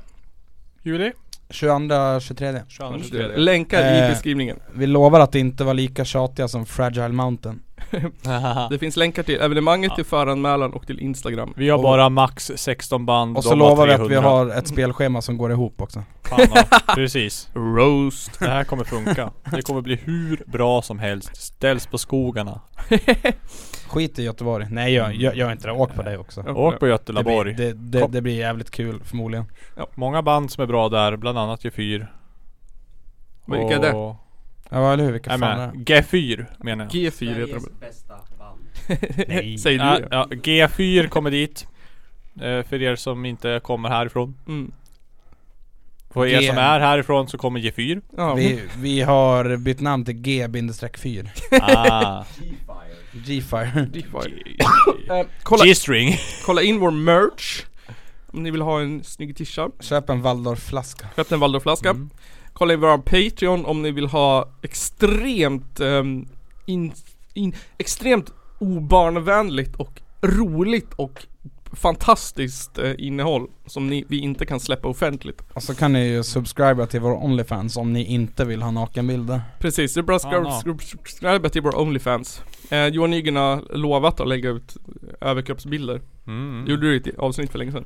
juli? 22, 23. 22, 23. Länkar i Eh, beskrivningen. Vi lovar att inte vara lika tjatiga som Fragile Mountain. [laughs] Det finns länkar till evenemanget, till föranmälan och till Instagram. Vi har Och- bara max 16 band, Och så de lovar vi att vi 300. har ett spelschema som går ihop också. Fan, ja, [laughs] precis. Roast. Det här kommer funka. Det kommer bli hur bra som helst. Ställs på skogarna. [laughs] Skit i Göteborg. Nej gör, gör, gör inte det, åk på det också. Åk på Det Götelaborg. blir, det, det, det blir jävligt kul förmodligen. Många band som är bra där, bland annat G4. Men vilka är det? Ja eller hur, vilka Nej fan är men, det? G4 menar jag. G4 heter de. bästa band. [laughs] Nej. Säger du Ja, det? ja, G4 kommer dit. Eh, för er som inte kommer härifrån. Mm. För er G- som är härifrån så kommer G4. Ja, Vi, vi har bytt namn till G-4 [laughs] Ah. [laughs] G-Fire Eh, kolla, G-string. kolla in vår merch. Om ni vill ha en snygg tisha. Köp en Waldorf-flaska Köp en Waldorfflaska. Mm. Kolla in vår Patreon om ni vill ha extremt ehm, in, in, extremt obarnvänligt och roligt och fantastiskt eh, innehåll som ni, vi inte kan släppa offentligt. Och så kan ni ju subscriba till vår Onlyfans om ni inte vill ha nakenbilder Precis, det är bara att subscriba till vår Onlyfans. Eh, Johan Nygren har lovat att lägga ut överkroppsbilder. Mm. Gjorde du det i ett avsnitt för länge sedan?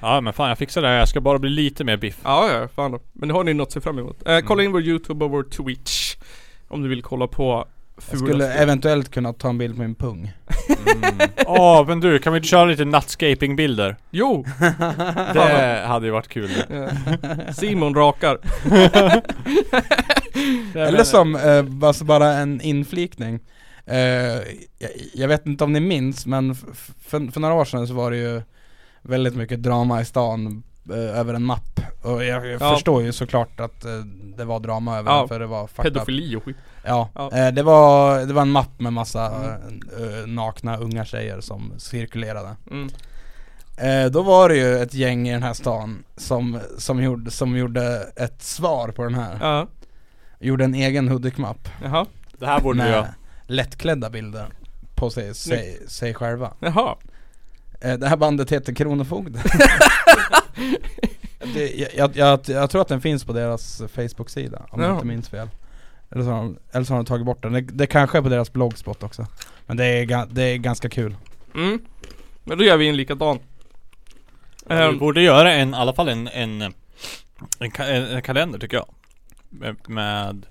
Ja men fan jag fixar det här. Jag ska bara bli lite mer biff. Ja, ja, fan då. Men det har ni något att se fram emot. Eh, kolla Mm. in vår YouTube och vår Twitch. Om du vill kolla på Jag skulle eventuellt kunna ta en bild på min pung Mm. [laughs] Åh men du, kan vi inte köra lite nuttscaping-bilder? Jo! [laughs] Det hade ju varit kul. [laughs] Simon rakar. Eller som, eh, alltså bara en inflikning eh, jag, jag vet inte om ni minns men för, för några år sedan så var det ju väldigt mycket drama i stan över en mapp Och jag, jag Ja. förstår ju såklart att eh, det var drama över Ja, den för det var. Pedofili och skit. Ja, Ja. Eh, det, var, det var en mapp med massa eh, nakna unga tjejer som cirkulerade Mm. Eh, då var det ju ett gäng i den här stan som, som, gjorde, som gjorde ett svar på den här Ja, Gjorde en egen Hudik-mapp jaha. Det här borde med lättklädda bilder på sig, sig, sig själva Jaha. Eh, Det här bandet heter Kronofogden [laughs] [laughs] det, jag, jag, jag, jag tror att den finns på deras Facebook-sida om jag Ja. inte minns fel eller så, har de, eller så har de tagit bort den, det, det kanske är på deras bloggspot också Men det är, det är ganska kul Mm. Men då gör vi en likadan. Vi Ehm, borde göra en, i alla fall en, en, en, ka- en, en kalender tycker jag. Med, med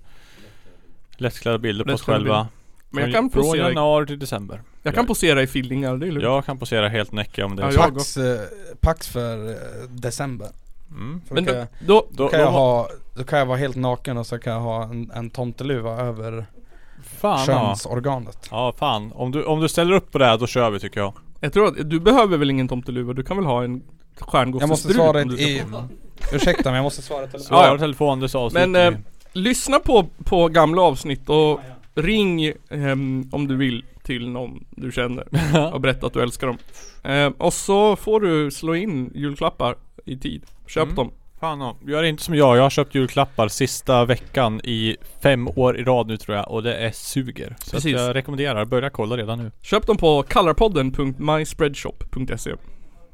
lättklädda bilder på oss själva. men jag kan Från januari till december. Jag kan posera i fillingar, det är lugnt. Jag kan posera helt näcke om det är Ja, så. jag- Pax, eh, Pax för eh, december Mm. för Men då, då, kan jag, då, Då, kan jag ha, då kan jag vara helt naken och så kan jag ha en, en tomteluva över fan ja. könsorganet ja fan, om du, om du ställer upp på det här då kör vi tycker jag. jag tror att du behöver väl ingen tomteluva, du kan väl ha en Jag måste stjärngossestrut svara om du ska i, få. ursäkta men jag måste svara i telefon Svara Ja, ja. telefon, det avslutar Men eh, lyssna på, på gamla avsnitt och ring ehm, om du vill till någon du känner [laughs] och berätta att du älskar dem. Ehm, och så får du slå in julklappar i tid. Köp Mm. dem. Fan ja. Gör inte som jag, jag har köpt julklappar sista veckan i fem år i rad nu tror jag och det är suger. Så att Precis. jag rekommenderar, börja kolla redan nu. Köp dem på colorpodden.myspreadshop.se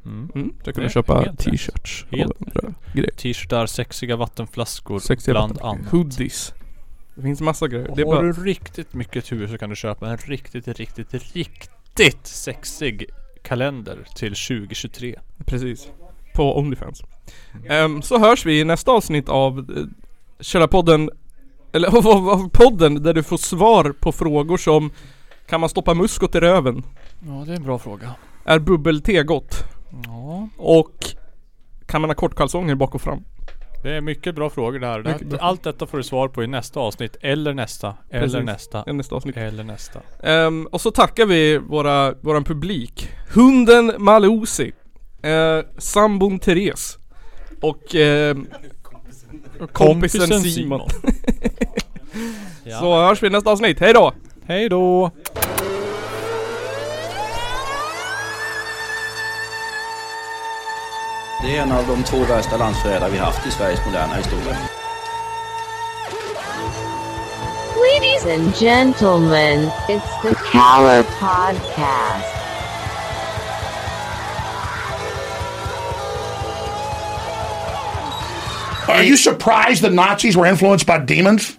Mm. mm. Så kan Det du köpa är helt rätt. t-shirts Helt och andra grejer. T-shirtar, sexiga vattenflaskor Sexiga bland annat. Hoodies. Det finns massa grejer. Det är har bara... du riktigt mycket tur så kan du köpa en riktigt, riktigt, riktigt sexig kalender till 2023. Precis. På Onlyfans. Ehm, så hörs vi i nästa avsnitt av uh, Källarpodden Eller [laughs] av, av podden där du får svar på frågor som Kan man stoppa muskot i röven? Ja, det är en bra fråga. Är bubbel-te gott? Ja, Och Kan man ha kortkalsonger bak och fram? Det är mycket bra frågor där. Mycket Det- bra. Allt detta får du svar på i nästa avsnitt, eller nästa, eller Precis. nästa, I nästa avsnitt. eller nästa. Ehm, och så tackar vi våra, våran publik Hunden Malusi eh, Sambon Therese Och eh, kompisen Simon, [laughs] Ja. Så hörs vi i nästa avsnitt, hej då! Hej då! Det är en av de två värsta landsförrädare vi haft i Sveriges moderna historia. Ladies and gentlemen, it's the Caller Podcast. Are you surprised the Nazis were influenced by demons?